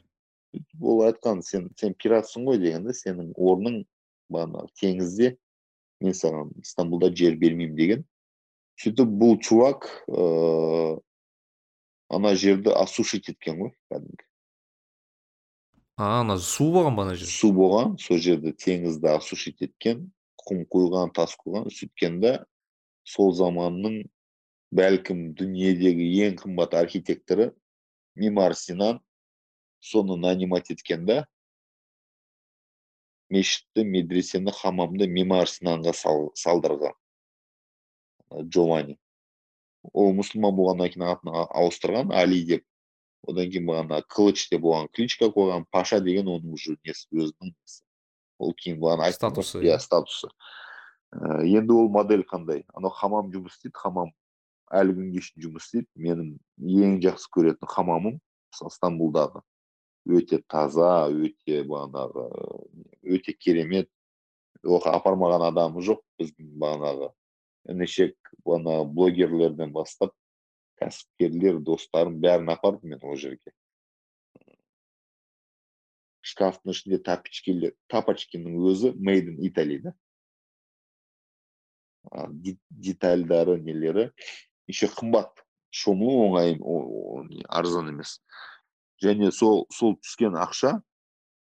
Ол айтқан сен сен пиратсың ғой деген да сенің орның бағана теңізде мен саған стамбулда жер бермеймін деген. Сөйтіп бұл чувак ыыы ана жерді осушить еткен ғой кәдімгі. А ана су болған ба ана жер су болған сол жерді теңізді осушить еткен құм құйған тас құйған сөйткен да сол заманның бәлкім дүниедегі ең қымбат архитекторы мимар синан соны нанимать еткен да мешітті медресені хамамды мимар синанға салдырған. Джованни. Ол мұсылман болғаннан кейін атын ауыстырған али деп одан кейін бағана кылыч деп оған кличка қойған паша деген оның уже несі өзінің ол кейін бағана статусы. иә статусы. Енді ол модель қандай анау хамам жұмыс істейді хамам әлі күнге шейін жұмыс істейді менің ең жақсы көретін хамамым стамбулдағы өте таза өте бағанағы өте керемет. Оған апармаған адамы жоқ біздің бағанағы інішек ана блогерлерден бастап кәсіпкерлер достарым бәрін апардым мен ол жерге. Шкафтың ішінде тапочкилер тапочкинің өзі made in italy да. Детальдары нелері? Еще қымбат шомылу оңай арзан емес. Және сол сол түскен ақша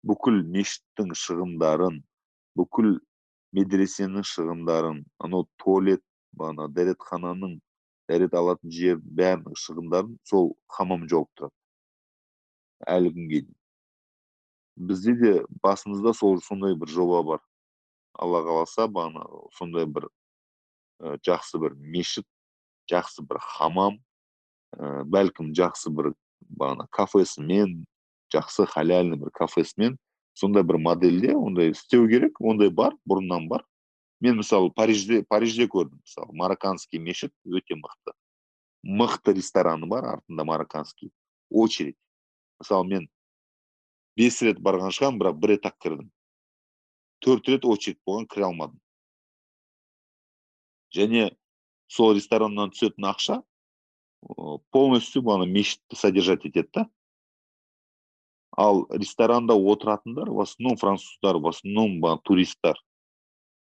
бүкіл мешіттің шығындарын бүкіл медресенің шығындарын анау туалет бағана дәретхананың дәрет алатын жер бәрінің шығындарын сол хамам жауып тұрады. Әлі күнге дейін. Бізде де басымызда сол сондай бір жоба бар. Алла қаласа бағана сондай бір ә, жақсы бір мешіт жақсы бір хамам ә, бәлкім жақсы бір бағана кафесімен жақсы халяльный бір кафесімен сондай бір модельде ондай істеу керек ондай бар бұрыннан бар. Мен мысалы парижде парижде көрдім. Мысалы марокканский мешіт өте мықты. Мықты рестораны бар артында марокканский очередь. Мысалы мен бес рет барған шығармын бірақ бір рет ақ кірдім. Төрт рет очередь болған кіре алмадым. Және сол рестораннан түсетін ақша полностью бағана мешітті содержать етеді да. Ал ресторанда отыратындар в основном француздар в основном туристтар.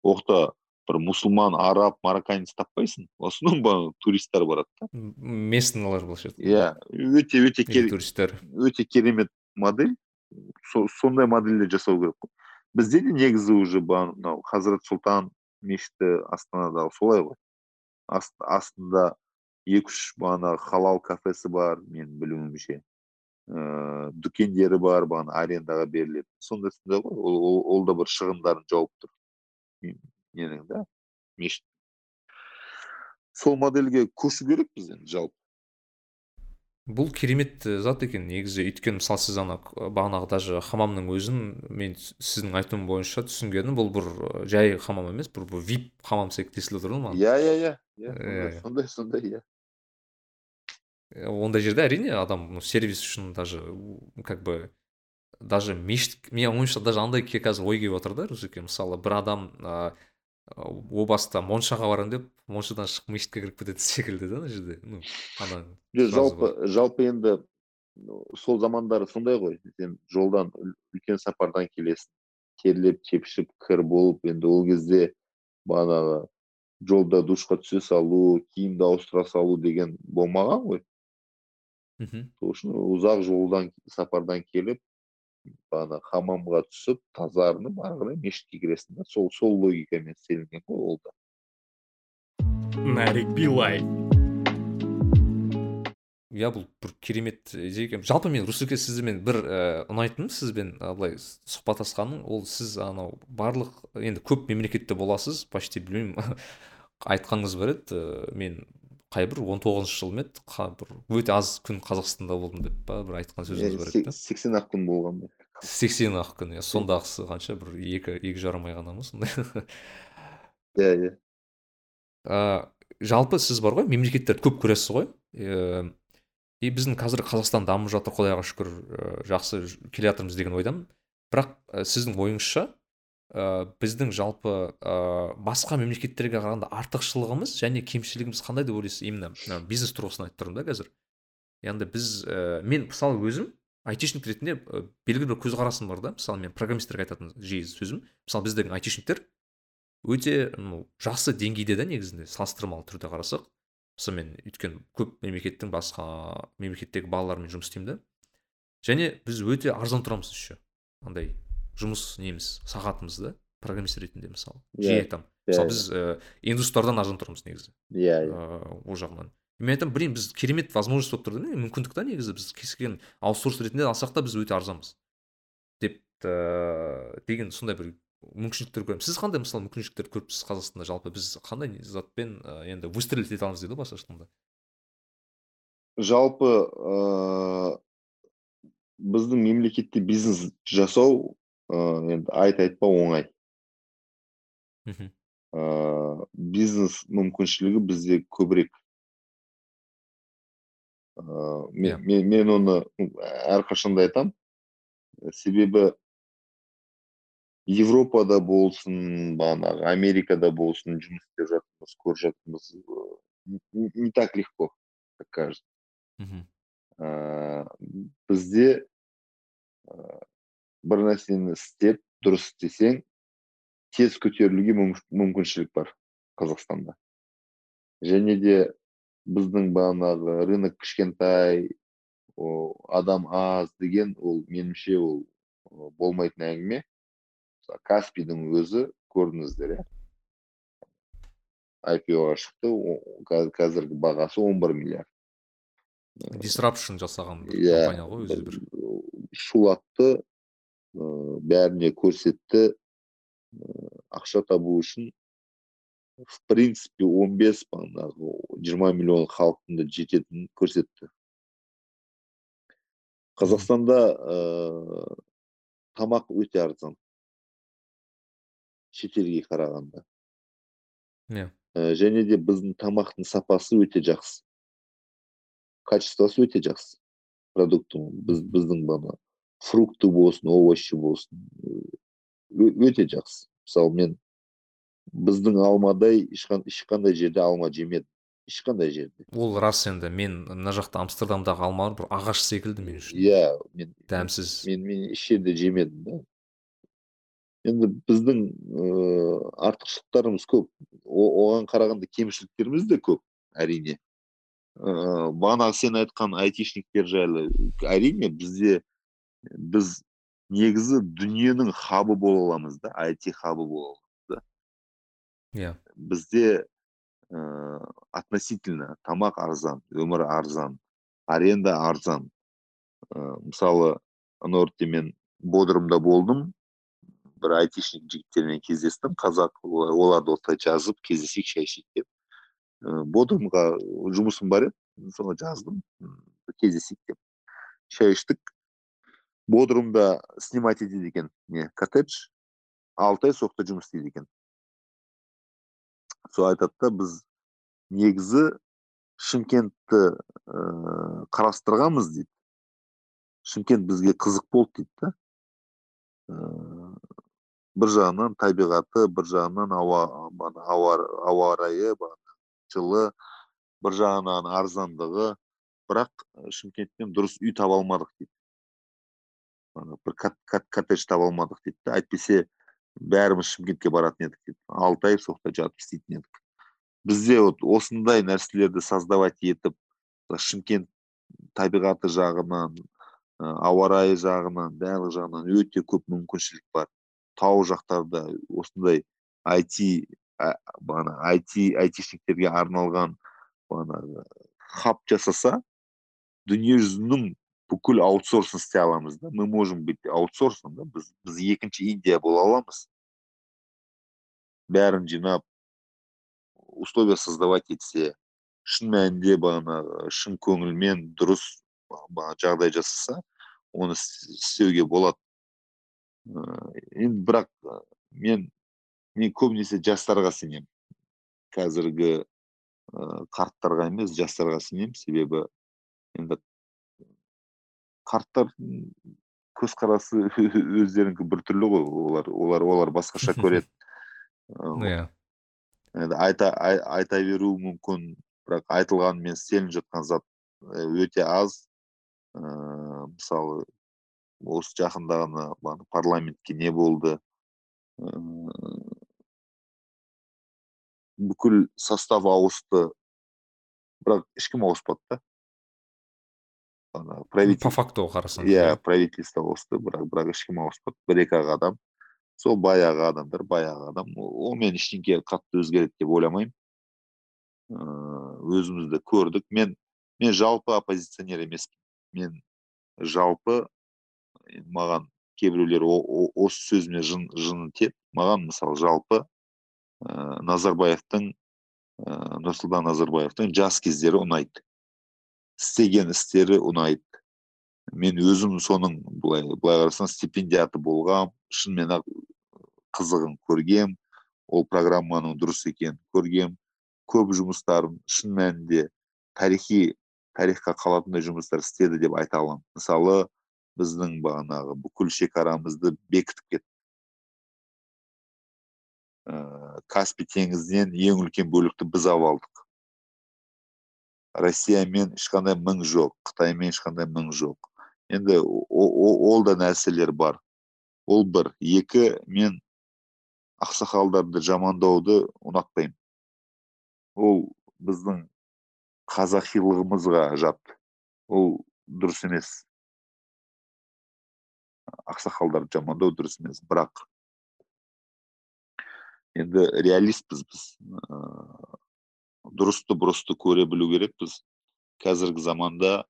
Оқта бір мұсылман араб марокканец таппайсың в основном бағанағы туристтер барады да. Местныйлар былайша айтқанда иә өте өте или кер- туристтер өте керемет модель. Со- сондай модельдер жасау керек қой. Бізде де негізі уже ба- мынау хазірет сұлтан мешіті астанадағы солай ғой. Аст- астында екі үш бағанағы халал кафесі бар менің білуімше. Ыыы дүкендері бар бағана арендаға беріледі. Сондай сондай ғой ол, ол, ол да бір шығындарын жауып тұр. Ненің да мешіт. Сол модельге көшу керек біз енді жалпы. Бұл керемет э, зат екен. Негізі өйткені мысалы сіз ана к- бағанағы даже хамамның өзін мен сіздің айтуың бойынша түсінгенім бұл бір э, жай хамам емес бір, бір вип хамам секілді естіліп отыр да маған. Иә иә иә. Иә, иә иә. сондай сондай иә. Э, ондай жерде әрине адам ну, сервис үшін даже как бы даже мешіт менің ойымша даже андай қазір ой келіп отыр да рузеке мысалы бір адам ә, о баста моншаға барамын деп моншадан шығып мешітке кіріп кетеді секілді да ана жерде ну ана жалпы жалпы енді сол замандары сондай ғой сен жолдан үл- үлкен сапардан келесің терлеп тепшіп кір болып енді ол кезде бағанағы жолда душқа түсе салу киімді ауыстыра салу деген болмаған ғой. Мхм сол үшін ұзақ жолдан сапардан келіп бағана хамамға түсіп тазарынып ары қарай мешітке кіресің да сол сол логикамен істелінген ғой ол да. Нарик билай иә бұл бір керемет идея. Екен жалпы мен русеке сізбен бір ә, ұнайтыным сізбен былай сұхбаттасқаным. Ол сіз анау барлық енді көп мемлекетте боласыз почти білмеймін. Айтқаныңыз бар еді ә, мен қай бір он тоғызыншы жыл ма еді? Бір өте аз күн қазақстанда болдым деп па бір айтқан сөзіңіз бар еді сексен ақ күн болған ба? сексен ақ күн иә. Сондағысы қанша? бір екі екі жарым ай ғана ма сондай? Иә иә. Ә, жалпы сіз бар ғой мемлекеттерді көп көресіз ғой. И біздің қазір қазақстан дамып жатыр құдайға шүкір жақсы келе жатырмыз деген ойдамын. Бірақ сіздің ойыңызша ә, біздің жалпы ә, басқа мемлекеттерге қарағанда артықшылығымыз және кемшілігіміз қандай деп ойлайсыз? Именно мына бизнес тұрғысынан айтып тұрмын да қазір. Яғни біз ә, мен мысалы өзім айтишник ретінде ә, белгілі бір көзқарасым бар да. Мысалы мен программистерге айтатын жиі сөзім. Мысалы біздің айтишниктер өте ну жақсы деңгейде да негізінде салыстырмалы түрде қарасақ. Мысалы мен өйткені көп мемлекеттің басқа мемлекеттегі балалармен жұмыс істеймін да. Және біз өте арзан тұрамыз еще. Андай жұмыс неміз сағатымыз да программист ретінде мысалы. Жиі Иә, айтамын. иә, мысалы біз ә, индустардан арзан тұрамыз негізі. Иә иә. ыыы ол жағынан. Мен айтамын блин біз керемет возможность болып тұр да мүмкіндік та негізі. Біз кез келген аутсорс ретінде алсақ та біз өте арзанбыз. Деп ыыы деген сондай бір мүмкіншіліктер көремін. Сіз қандай мысалы мүмкіншіліктер көріпсіз қазақстанда жалпы біз қандай затпен ә, енді выстрелить ете аламыз дейді ғой басқаша айтқанда жалпы ыыы біздің мемлекетте бизнес жасау ыыы енді айт айтпа оңай мхм ыыы бизнес мүмкіншілігі бізде көбірек ыыы мен, Иә. мен, мен оны әрқашанда айтамын себебі европада болсын бағанағы америкада болсын жұмыс істеп жатырмыз көріп жатырмыз ыыы, не- не так легко как кажется. Мхм ыыы бізде бір нәрсені істеп дұрыс істесең тез көтерілуге мүм- мүмкіншілік бар қазақстанда. Және де біздің бағанағы рынок кішкентай о, адам аз деген ол меніңше ол болмайтын әңгіме. Мысалы, каспийдің өзі көрдіңіздер иә? IPO-ға шықты қазіргі бағасы 11 миллиард. Disruption жасаған иә компания ғой өзі бір. шулатты бәріне көрсетті ақша табу үшін в принципе 15 бағанағы 20 миллион халықтың да жететінін көрсетті қазақстанда ыыы тамақ өте арзан шетелге қарағанда иә Ә, және де біздің тамақтың сапасы өте жақсы качествосы өте жақсы продуктың біз біздің бана фрукты болсын овощи болсын ö- өте жақсы. Мысалы мен біздің алмадай ешқан- ешқандай жерде алма жемедім. Ешқандай жерде. Ол рас енді. Мен мына жақта амстердамдағы алмалар бір ағаш секілді мен үшін. Иә мен дәмсіз. мен мен еш жерде жемедім да. Енді біздің ыыы артықшылықтарымыз көп. Оған қарағанда кемшіліктеріміз де көп әрине. Ыыы бағанағы сен айтқан айтишниктер жайлы. Әрине бізде біз негізі дүниенің хабы бола аламыз да айти хабы бола аламыз да. Иә. Бізде ә, относительно тамақ арзан өмір арзан аренда арзан. Ә, мысалы ана мен бодрумда болдым. Бір айтишник жігіттермен кездестім қазақ олар да осылай жазып кездесейік шай ішейік деп. Ә, бодрумға жұмысым бар еді соны жаздым кездесейік деп. Шай іштік. Бодрумда снимать етеді екен не коттедж алты ай соқта жұмыс істейді екен сол айтады да біз негізі шымкентті ә, қарастырғанбыз дейді. Шымкент бізге қызық болды дейді да. Бір жағынан табиғаты бір жағынан ауа ауа, ауа райы жылы бір жағынан арзандығы. Бірақ шымкенттен дұрыс үй таба алмадық дейді. Бір коттедж таба алмадық дейді да әйтпесе бәріміз шымкентке баратын едік дейді. Алты ай соқта жатып істейтін едік. Бізде вот осындай нәрселерді создавать етіп шымкент табиғаты жағынан ауа райы жағынан барлық жағынан өте көп мүмкіншілік бар. Тау жақтарда осындай айти бағана айти айтишниктерге арналған бағанағы хаб жасаса дүниежүзінің бүкіл аутсорсын істей аламыз да мы можем быть аутсорсом да? Біз біз екінші индия бола аламыз. Бәрін жинап условия создавать етсе шын мәнінде бағанағы шын көңілмен дұрыс жағдай жасаса оны істеуге болады. Енді бірақ мен мен көбінесе жастарға сенемін. Қазіргі қарттарға емес жастарға сенемін. Себебі енді қарттар көзқарасы өздерінікі біртүрлі ғой олар олар олар басқаша көреді. Иә. Енді айта айта беруі мүмкін бірақ айтылғанымен істелініп жатқан зат өте аз. Ыыы мысалы осы жақында ғана парламентке не болды? Бүкіл состав ауысты. Бірақ ешкім ауыспады да. По факту қарасаң иә правительство ауысты бірақ бірақ ешкім ауыспады бір екі ақ адам. Сол баяғы адамдар баяғы адам. Онымен ештеңе қатты өзгереді деп ойламаймын. Өзімізді көрдік. Мен мен жалпы оппозиционер емеспін. Мен жалпы маған кейбіреулер осы сөзіме жын жын тиеді. Маған мысалы жалпы ә, назарбаевтың ә, нұрсұлтан назарбаевтың жас кездері ұнайды. Істеген істері ұнайды. Мен өзім соның былай былай қарасаң стипендиаты болғам шынымен ақ қызығын көргем ол программаның дұрыс екенін көргем. Көп жұмыстарын шын мәнінде тарихи тарихқа қалатындай жұмыстар істеді деп айта аламын. Мысалы біздің бағанағы бүкіл шекарамызды бекітіп кетті ә, каспий теңізінен ең үлкен бөлікті біз алып алдық. Россиямен ешқандай мың жоқ қытаймен ешқандай мың жоқ енді ол да нәрселер бар ол бір екі мен ақсақалдарды жамандауды ұнатпаймын ол біздің қазақилығымызға жат ол дұрыс емес ақсақалдарды жамандау дұрыс емес бірақ енді реалистпіз біз дұрысты бұрысты көре білу керекпіз. Қазіргі заманда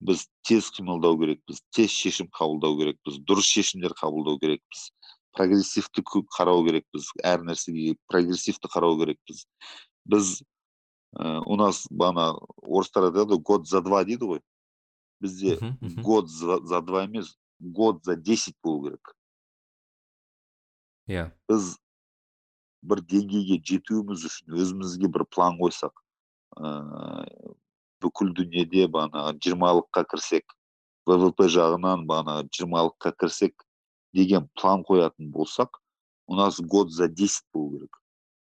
біз тез қимылдау керекпіз тез шешім қабылдау керекпіз дұрыс шешімдер қабылдау керекпіз. Прогрессивті қарау керекпіз әр нәрсеге прогрессивті қарау керекпіз. Біз ә, у нас бағана орыстар айтады год за два дейді ғой. Бізде год за два емес год за десять болу керек. Иә. Біз бір деңгейге жетуіміз үшін өзімізге бір план қойсақ ыыы бүкіл дүниеде бағанағы жиырмалыққа кірсек ввп жағынан бағанағы жиырмалыққа кірсек деген план қоятын болсақ у нас год за десять болу керек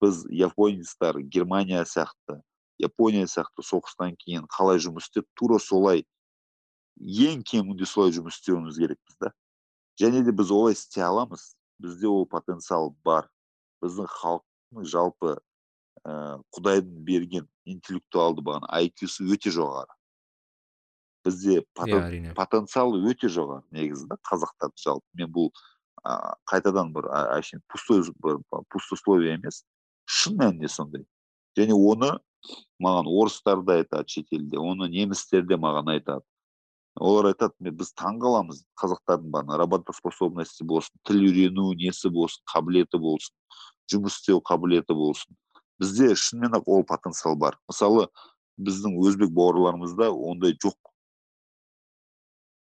біз японецтар германия сияқты япония сияқты соғыстан кейін қалай жұмыс істеп тура солай ең кемінде солай жұмыс істеуіміз керекпіз да және де біз олай істей аламыз бізде ол потенциал бар біздің халықтың жалпы ә, құдайдың берген интеллектуалды бағана IQ-сі өте жоғары. Бізде иә әрине. потенциал өте жоғары негізі да қазақтарды жалпы. Мен бұл ә, қайтадан бір әшейін пустой бір пустословие емес шын мәнінде сондай. Және оны маған орыстар да айтады шетелде оны немістер де маған айтады. Олар айтады біз таң қаламыз қазақтардың бағана работоспособности болсын тіл үйрену несі болсын қабілеті болсын жұмыс істеу қабілеті болсын бізде шынымен ақ ол потенциал бар. Мысалы біздің өзбек бауырларымызда ондай жоқ.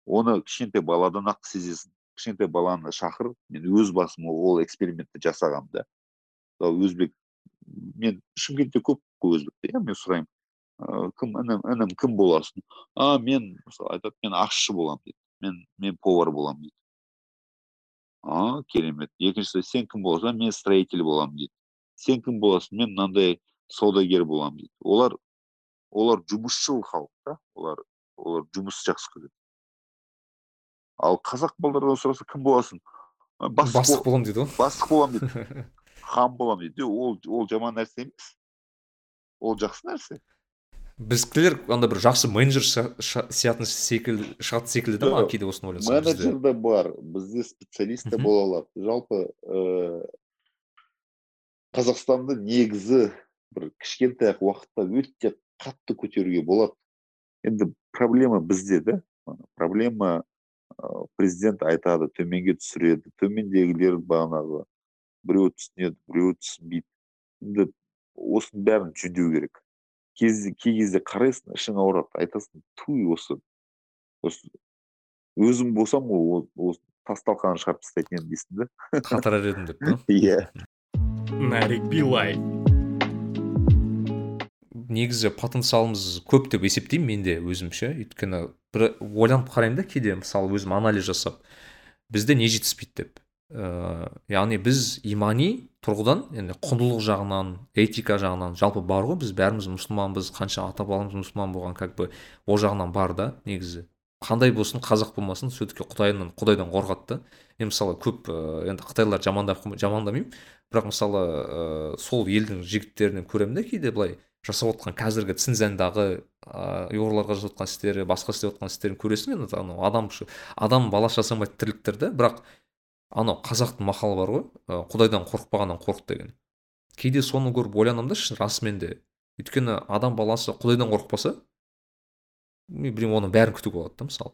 Оны кішкентай баладан ақ сезесің. Кішкентай баланы шақыр мен өз басым ол экспериментті жасағанмын да. Өзбек мен шымкентте көп қой өзбек иә мен сұраймын. Кім інім інім кім боласың а мен мысалы айтады мен аşçы боламын дейді. Мен мен повар боламын дейді. А керемет. Екіншісі сен кім боласың? Мен строитель боламын дейді. Сен кім боласың? Мен мынандай саудагер боламын дейді. Олар олар жұмысшыл халық та. Олар олар жұмысты жақсы көреді. Ал қазақ балалардан сұраса кім боласың? Бастық боламын дейді ғой. бастық боламын дейді. Хан боламын дейді. Ол ол жаман нәрсе емес. Ол жақсы нәрсе. Біздікілер андай бір жақсы менеджер сиятын секілді шығатын секілді да маған кейде осыны ойласам менеджер де бар бізде специалист те бола алады. Жалпы ыыы қазақстанды негізі бір кішкентай ақ уақытта өте қатты көтеруге болады. Енді проблема бізде да проблема президент айтады төменге түсіреді төмендегілер бағанағы біреу түсінеді біреу түсінбейді. Енді осының бәрін жөндеу керек. Кей кезде қарайсың ішің ауырады айтасың туй осы осы өзім болсам ғой осы тас талқанын шығарып тастайтын едім дейсің да? Қатырар едім деп па иә. Нарик билай негізі потенциалымыз көп деп есептеймін мен де өзімше. Өйткені бір ойланып қараймын да кейде мысалы өзім анализ жасап бізде не жетіспейді деп. Ә, яғни біз имани тұрғыдан енді құндылық жағынан этика жағынан жалпы бар ғой. Біз бәріміз мұсылманбыз қанша ата бабамыз мұсылман болған как бы ол жағынан бар да негізі. Қандай болсын қазақ болмасын все таки құдайдан құдайдан қорқады да мен мысалы көп ә, енді қытайларды жамандап жамандамаймын. Бірақ мысалы ә, сол елдің жігіттерінен көремін да кейде былай жасап отқан қазіргі цинзяндағы ыыы ұйғырларға жасап отқан істері басқа істеп отқан істерін көресің енді анау. Адам адам баласы жасамайтын тірліктер да бірақ анау қазақтың мақалы бар ғой құдайдан қорықпағаннан қорық деген. Кейде соны көріп ойланамын да расымен де өйткені адам баласы құдайдан қорықпаса мен білмеймін оның бәрін күтуге болады да мысалы.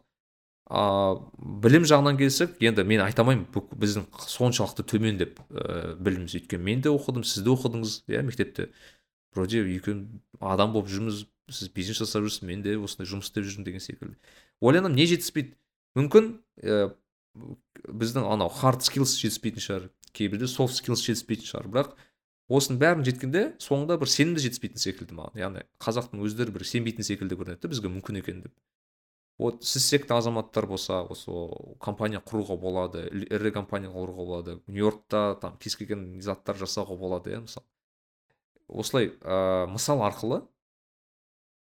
А білім жағынан келсек енді мен айта алмаймын біздің соншалықты төмен деп ә, біліміміз өйткені мен де оқыдым сіз де оқыдыңыз иә мектепте. Вроде екеуміз адам болып жүрміз сіз бизнес жасап жүрсіз мен де осындай жұмыс істеп жүрмін деген секілді. Ойланамын не жетіспейді. Мүмкін ә, біздің анау хард скиллс жетіспейтін шығар кейбірде софт скиллс жетіспейтін шығар. Бірақ осының бәрін жеткенде соңында бір сенім де жетіспейтін секілді маған. Яғни қазақтың өздері бір сенбейтін секілді көрінеді да бізге мүмкін екен деп. Вот сіз секілді азаматтар болса осы компания құруға болады ірі компания құруға болады нью йоркта там кез келген заттар жасауға болады иә мысалы. Осылай ә, мысал арқылы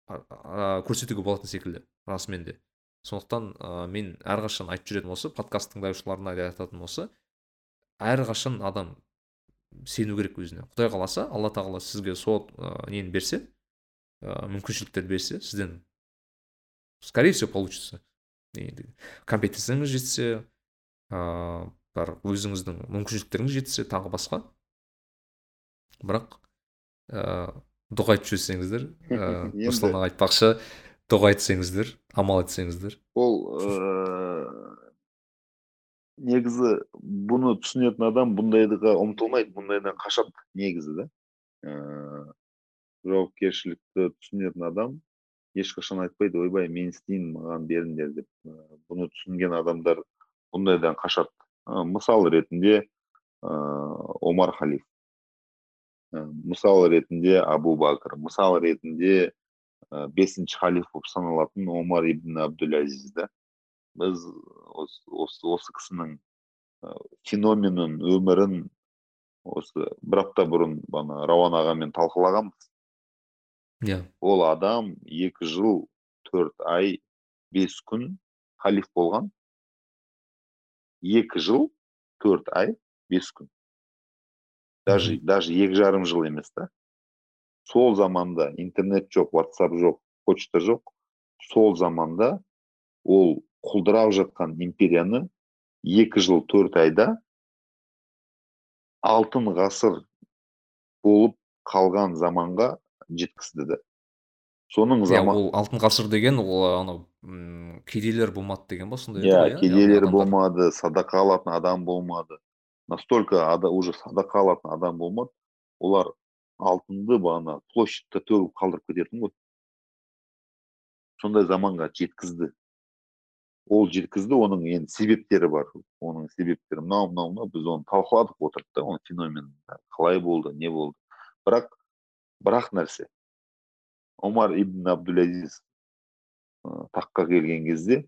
ә, көрсетуге болатын секілді расымен де. Сондықтан ә, мен әрқашан айтып жүретінім осы подкаст тыңдаушыларына да айтатыным осы. Әрқашан адам сену керек өзіне. Құдай қаласа алла тағала сізге сол ә, нені берсе ә, мүмкіншіліктерді берсе сізден скорее всего получится. Компетенцияңыз жетсе ыыы бар өзіңіздің мүмкіншіліктеріңіз жетсе тағы басқа. Бірақ ыыы дұға айтып жүрсеңіздер ыыы руслан аға айтпақшы. Дұға айтсеңіздер амал етсеңіздер. Ол ыыы негізі бұны түсінетін адам бұндайға ұмтылмайды бұндайдан қашады негізі да. Ыыы жауапкершілікті түсінетін адам ешқашан айтпайды ойбай мен істеймін маған беріңдер деп бұны түсінген адамдар бұндайдан қашады. Мысал ретінде ыыы омар халиф. Мысал ретінде абу бәкір мысал ретінде бесінші халиф болып саналатын омар ибн әбдул да біз осы, осы, осы кісінің феноменін өмірін осы бір апта бұрын бана рауан ағамен талқылағанбыз иә ол адам екі жыл төрт ай бес күн халиф болған екі жыл төрт ай бес күн даже даже екі жарым жыл емес та сол заманда интернет жоқ ватсап жоқ почта жоқ сол заманда ол құлдырап жатқан империяны екі жыл төрт айда алтын ғасыр болып қалған заманға жеткізді да соның заман ол алтын ғасыр деген ол анау кедейлер болмады деген ба сондай иә кедейлер болмады садақа алатын адам болмады настолько ада, уже садақа алатын адам болмады олар алтынды бағана площадьта төгіп қалдырып кететін ғой. Сондай заманға жеткізді. Ол жеткізді оның енді себептері бар. Оның себептері мынау мынау мынау біз оны талқыладық отырып та оның феномен қалай болды не болды. Бірақ бірақ нәрсе. Омар ибн абдулязиз таққа келген кезде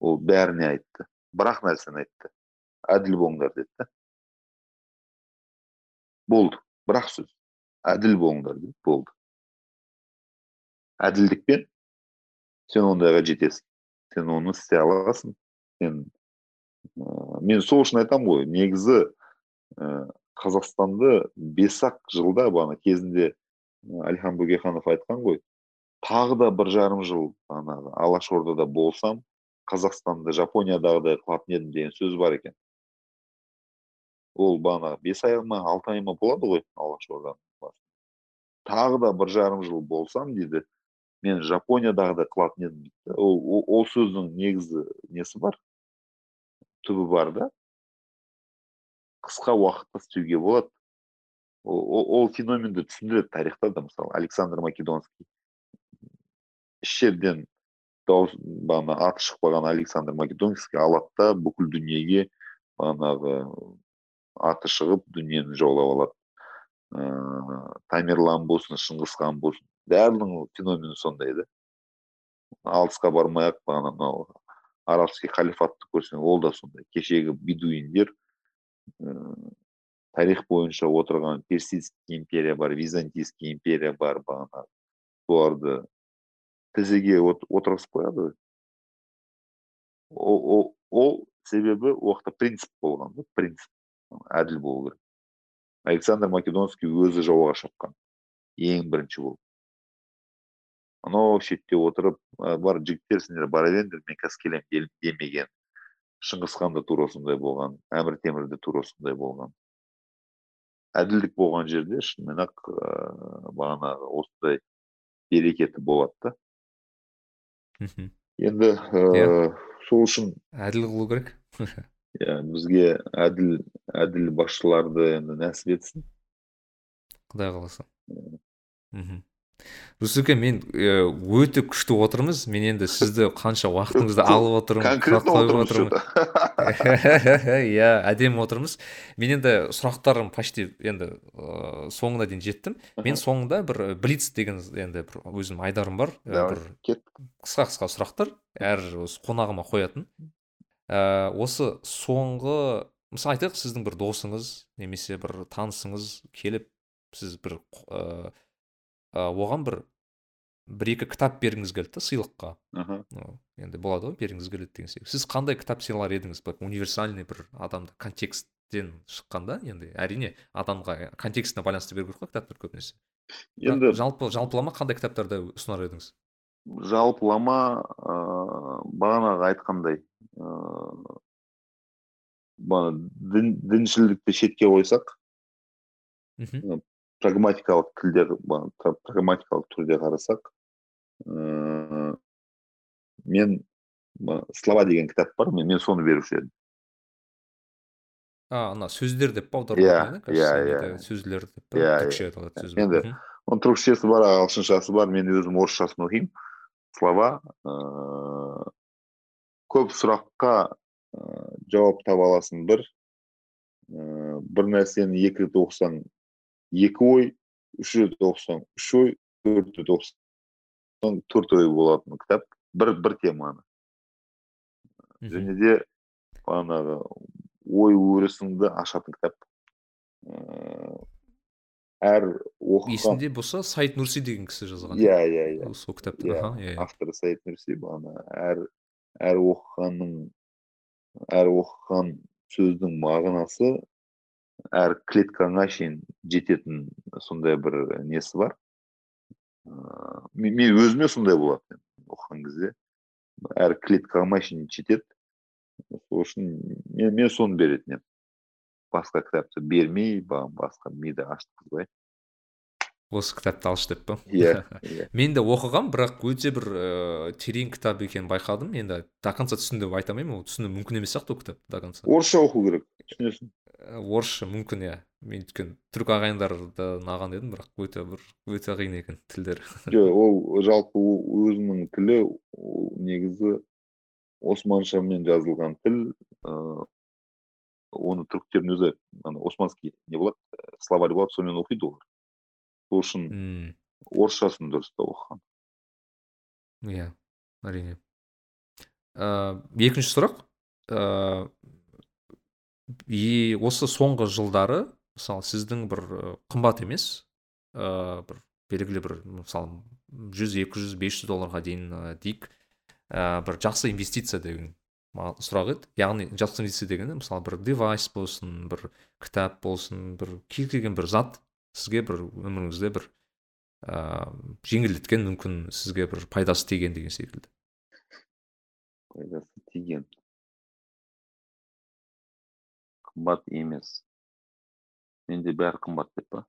ол бәріне айтты. Бірақ нәрсені айтты. Әділ болыңдар деді да. Болды. Бір ақ сөз. Әділ болыңдар деді болды әділдікпен сен ондайға жетесің сен оны істей аласың сен ыыы мен сол үшін айтамын ғой негізі і қазақстанды бес ақ жылда бағана кезінде әлихан бөкейханов айтқан ғой. Тағы да бір жарым жыл бағанағы алашордада болсам қазақстанды жапониядағыдай қылатын едім деген сөз бар екен. Ол бағана бес ай ма алты ай ма болады ғой алашорданың. Тағы да бір жарым жыл болсам дейді мен жапониядағыдай қылатын едім дейді ол, ол, сөздің негізі несі бар? Түбі бар да? Қысқа уақытта істеуге болады. Ол, ол, феноменді түсіндіреді тарихта да мысалы александр македонский. Іш жерден дауыс бағана аты шықпаған александр македонский алады да бүкіл дүниеге бағанағы аты шығып дүниені жаулап алады. Ыыы тамерлан болсын шыңғыс хан болсын. Бәрінің феномені сондай да алысқа бармай ақ бағана мынау арабский халифатты көрсең ол да сондай. Кешегі бедуиндер ыыы тарих бойынша отырған персидский империя бар византийский империя бар бағанағы соларды тізеге от- отырғызып қояды. Ол, ол, ол себебі жақта принцип болған да принцип әділ болу керек. Александр македонский өзі жауға шапқан ең бірінші болып анау шетте отырып «А, бар жігіттер сендер бара беріңдер мен қазір келемін демеген шыңғыс хан да тура сондай болған әмір темір де тура сондай болған. Әділдік болған жерде шынымен ақ бағанағы осындай берекеті болады да. Енді ыыы сол үшін әділ қылу керек. иә бізге әділ әділ басшыларды енді нәсіп етсін. Құдай қаласа. Мхм. Рүстеке мен э, өте күшті отырмыз. Мен енді сізді қанша уақытыңызды алып отырмын конкретно отырмыз иә әдемі отырмыз. Мен енді сұрақтарым почти енді ыыы соңына дейін жеттім. Мен соңында бір э, блиц деген енді бір өзім айдарым бар. Э, бір қысқа қысқа сұрақтар. Әр осы қонағыма қоятын. Ә, осы соңғы мысалы айтайық сіздің бір досыңыз немесе бір танысыңыз келіп сіз бір ә, оған бір бір екі кітап бергіңіз келді да сыйлыққа. Аха. Ну, енді болады ғой бергіңіз келеді деген секілді сіз қандай кітап сыйлар едіңіз? Бір универсальный бір адамды контексттен шыққанда енді әрине адамға контекстіне байланысты беру керек қой кітаптар көбінесе. Енді жалпы жалпылама қандай кітаптарды ұсынар едіңіз? жалпылама ыыы бағанағы айтқандай ыыы бағана дін діншілдікті шетке қойсақ мхм. прагматикалық тілде прагматикалық түрде қарасақ ыыы мен слова деген кітап бар мен, мен соны беруші едім. А ана сөздер деп па Иә, аударылатын иә, иә. иә. сөздер деп Иә, түркше иә. айтылады сөз Енді оның түркішесі бар ағылшыншасы бар мен өзім орысшасын оқимын. Слова ыыы көп сұраққа ыыы жауап таба аласың бір ыыы бір нәрсені екі рет оқысаң екі ой үш рет оқысаң үш ой төрт рет оқысаң төрт ой болатын кітап бір бір теманы және де бағанағы ой өрісіңді ашатын кітап әр оқыған есімде болса саид нурси деген кісі жазған иә иә иә сол кітапты иә авторы саид нурси бағана әр әр оқығанның әр оқыған сөздің мағынасы әр клеткаңа шейін жететін сондай бір несі бар ыыы мен, өзіме сондай болады оқыған кезде әр клеткама шейін жетеді сол үшін мен, мен соны беретін едім басқа кітапты бермей басқа миды ашытқызбай осы кітапты алшы деп па иә иә. Мен де оқығам бірақ өте бір ыыы терең кітап екенін байқадым. Енді до конца түсіндім деп айта алмаймын ол түсіну мүмкін емес сияқты ол кітапты до конца. Орысша оқу керек түсінесің? Ә, орысша мүмкін иә. Мен өйткені түрік ағайындарды алған едім бірақ өте бір өте қиын екен тілдері жоқ ол жалпы өзінің тілі ол негізі османшамен жазылған тіл ыыы оны түріктердің өзі ана османский не болады э, словарь болады сонымен оқиды олар. Сол үшін орысшасын дұрыстап оқыған иә әрине ыыы екінші сұрақ ыыы осы соңғы жылдары мысалы сіздің бір ы, қымбат емес ыыы бір белгілі бір мысалы жүз екі жүз бес жүз долларға дейін ы, дейік. Ә, бір жақсы инвестиция деген сұрақ еді. Яғни жақсы инвестиция дегені мысалы бір девайс болсын бір кітап болсын бір кез келген бір зат сізге бір өміріңізде бір ыыы жеңілдеткен мүмкін сізге бір пайдасы тиген деген секілді. Пайдасы тиген. Қымбат емес. Менде бәрі қымбат деп па?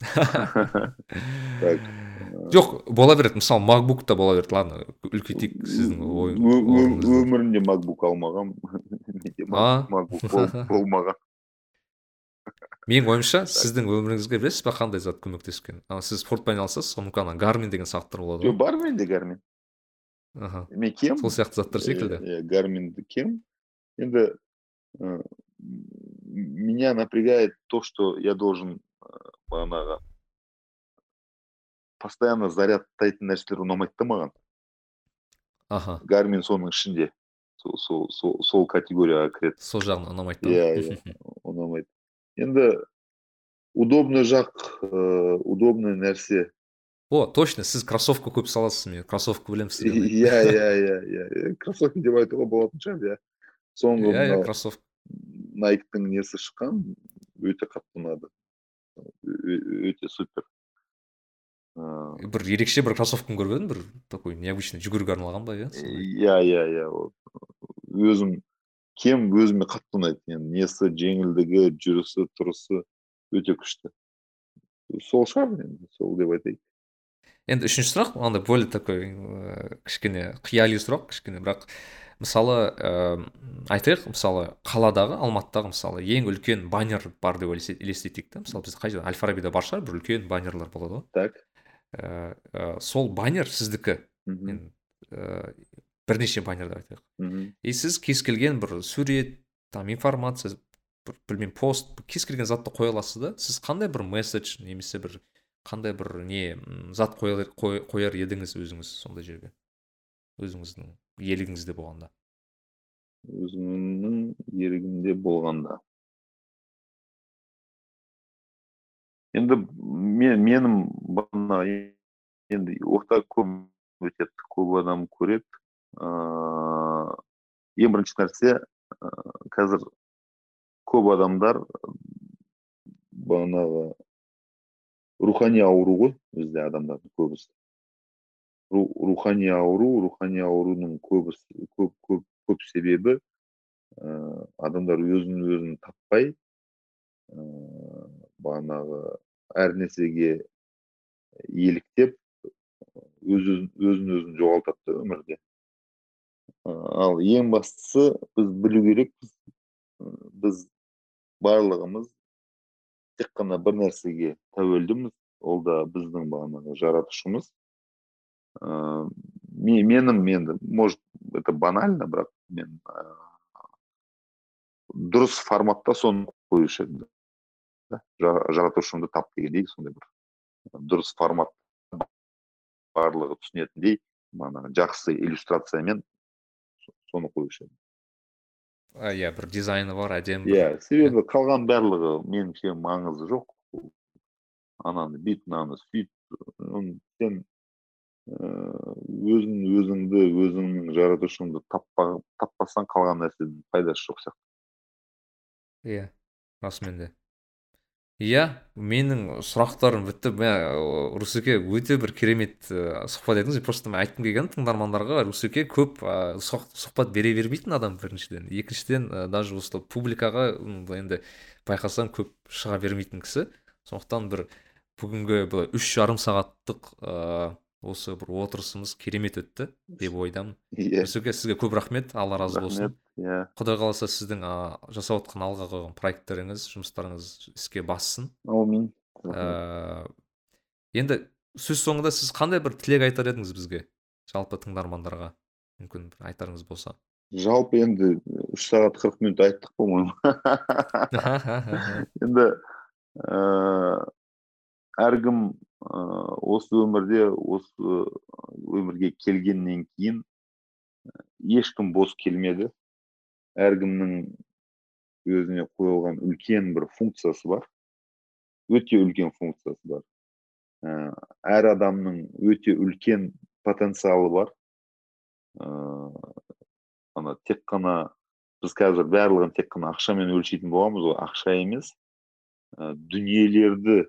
Жоқ бола береді. Мысалы макбук та бола береді. Ладно үлкейтейік сіздің ой Ö- ö- орныңызды. өмірімде макбук алмағам. Менде А? макбук бол- болмаған. Менің ойымша сіздің өміріңізге білесіз ба қандай зат көмектескен? Ана сіз спортпен айналысасыз ғой мүмкін ана гармин деген сағаттар болады жоқ ғой. Бар менде гармин аха. Мен кем? Сол сияқты заттар секілді. иә гарминді кем? Енді меня напрягает то что я должен бағанағы постоянно зарядтайтын нәрселер ұнамайды да маған. Аха. Гармин соның ішінде. Сол сол сол категорияға кіреді. Сол жағынан ұнамайды да. Иә иә ұнамайды. Енді удобный жақ ыыы удобный нәрсе. О точно сіз кроссовка көп саласыз мен кроссовка білемін сізге иә иә иә иә кроссовки деп айтуға болатын шығар иә соңғы иә иә кроссовка. Найктың несі шыққан өте қатты ұнады. Ö- өте супер. Ыыы бір ерекше бір кроссовканы көріп едім бір такой необычный жүгіруге арналған ба иә иә иә иә өзім кем өзіме қатты ұнайды енді несі жеңілдігі жүрісі тұрысы өте күшті. Сол шығар енді сол деп айтайын. Енді үшінші сұрақ андай более такой ыыы кішкене қияли сұрақ кішкене бірақ мысалы ыыы айтайық мысалы қаладағы алматыдағы мысалы ең үлкен баннер бар деп елестетейік та. Мысалы бізде қай жерде әл фарабида бар шығар бір үлкен баннерлар болады ғой. Так. Ыыы ә, сол баннер сіздікі. Бірнеше баннер деп айтайық мхм и сіз кез келген бір сурет там информация бір білмеймін пост кез келген затты қоя аласыз да сіз қандай бір месседж немесе бір қандай бір не зат қояр, қой- қояр едіңіз өзіңіз сондай жерге? Өзіңіздің иелігіңізде болғанда. Өзімнің ерігімде болғанда. Енді мен менің бағана енді орта көп өтеді көп адам көреді. Ыыы ең бірінші нәрсе ыыы қазір көп адамдар бағанағы рухани ауру ғой бізде адамдардың көбісі Ру- рухани ауру рухани аурудың көбісі көп көп көп себебі ыыы адамдар өзін өзін таппай ыыы бағанағы әр нәрсеге еліктеп өз өзін өзін өзін жоғалтады да өмірде ал ең бастысы біз білу керекпіз. Біз барлығымыз тек қана бір нәрсеге тәуелдіміз. Ол да біздің бағанағы жаратушымыз. Ме- менің енді может это банально бірақ мен ыыы дұрыс форматта соны қоюшы едім жаратушымды тап дегендей сондай бір дұрыс формат барлығы түсінетіндей бағанағы жақсы иллюстрациямен соны қоюшы едім а, иә бір дизайны бар әдемі иә себебі қалған барлығы меніңше маңызы жоқ ананы бүйт мынаны сөйт м, сен ыыы өзің өзіңді өзіңнің жаратушыңды таппа, таппасаң қалған нәрседен пайдасы жоқ сияқты иә расымен де иә менің сұрақтарым бітті мә русеке өте бір керемет ә, сұхбат едіңіз. Просто мен айтқым келгені тыңдармандарға русеке көп ә, сұхбат бере бермейтін адам біріншіден. Екіншіден ә, даже осы публикаға енді байқасам көп шыға бермейтін кісі. Сондықтан бір бүгінгі былай үш жарым сағаттық осы бір отырысымыз керемет өтті деп ойдамын иә. Сізге көп рахмет. Алла разы болсын. Иә. Құдай қаласа сіздің ә, жасап отқан алға қойған проекттеріңіз жұмыстарыңыз іске бассын. Аумин ә, енді сөз соңында сіз қандай бір тілек айтар едіңіз бізге? Жалпы тыңдармандарға мүмкін бір айтарыңыз болса. Жалпы енді үш сағат қырық минут айттық по моему енді ыыы әркім ыыы осы өмірде осы өмірге келгеннен кейін ешкім бос келмеді. Әркімнің өзіне қойылған үлкен бір функциясы бар. Өте үлкен функциясы бар. Әр адамның өте үлкен потенциалы бар. Ана тек қана біз қазір барлығын тек қана ақшамен өлшейтін боламыз ғой. Ақша емес. Ә, дүниелерді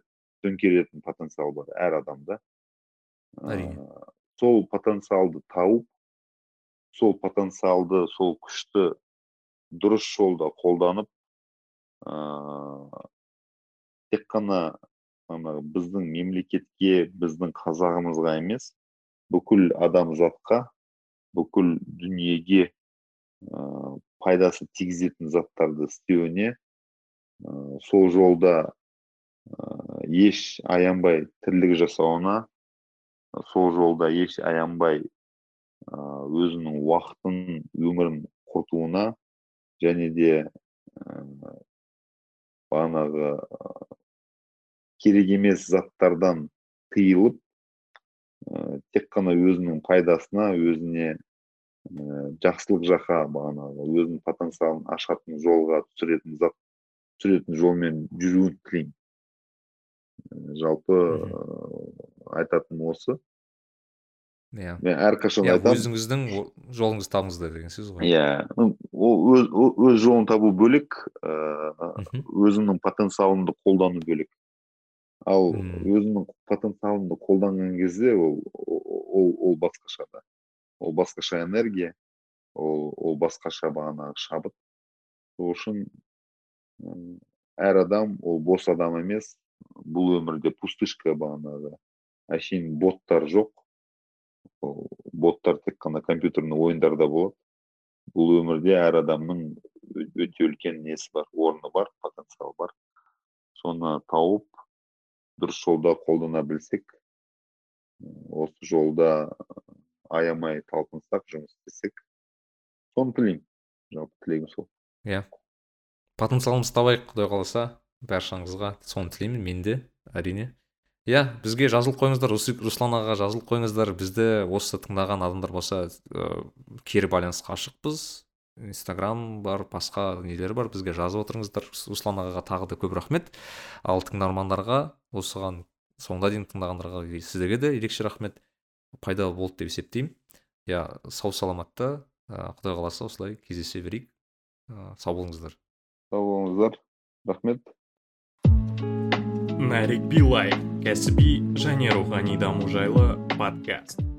төңкеретін потенциал бар әр адамда әрине сол потенциалды тауып сол потенциалды сол күшті дұрыс жолда қолданып ыыы тек қана ана біздің мемлекетке біздің қазағымызға емес бүкіл адамзатқа бүкіл дүниеге ыыы пайдасы тигізетін заттарды істеуіне ыыы сол жолда еш аянбай тірлік жасауына сол жолда еш аянбай өзінің уақытын өмірін құртуына және де бағанағы керек емес заттардан тыйылып тек қана өзінің пайдасына өзіне жақсылық жаққа бағанағы өзінің потенциалын ашатын жолға түсіретін зат түсіретін жолмен жүруін тілеймін. Жалпы айтатыным осы. Иә. Мен әрқашан иә айтамын. өзіңіздің жолыңызды табыңыздар деген сөз ғой. Иә ол өз өз жолын табу бөлек ыыы өзіңнің потенциалыңды қолдану бөлек. Ал өзіңнің потенциалыңды қолданған кезде ол ол ол басқаша да. Ол басқаша энергия ол ол басқаша бағанағы шабыт. Сол үшін әр адам ол бос адам емес бұл өмірде пустышка бағанағы әшейін боттар жоқ. Боттар тек қана компьютерный ойындарда болады. Бұл өмірде әр адамның өте үлкен несі бар орны бар потенциал бар. Соны тауып дұрыс жолда қолдана білсек осы жолда аямай талпынсақ жұмыс істесек соны тілеймін. Жалпы тілегім сол. Иә. Потенциалымызды табайық құдай қаласа. Баршаңызға соны тілеймін мен де әрине. Иә бізге жазылып қойыңыздар руслан ағаға жазылып қойыңыздар. Бізді осы тыңдаған адамдар болса ә, кері байланысқа ашықпыз. Инстаграм бар басқа нелер бар бізге жазып отырыңыздар. Руслан ағаға тағы да көп рахмет. Ал тыңдармандарға осыған соңына дейін тыңдағандарға сіздерге де ерекше рахмет. Пайдалы болды деп есептеймін. Иә сау саламатта. Ә, құдай қаласа осылай кездесе берейік. Ә, сау болыңыздар. Сау болыңыздар. Рахмет. Нарик билай кәсіби және рухани даму жайлы подкаст.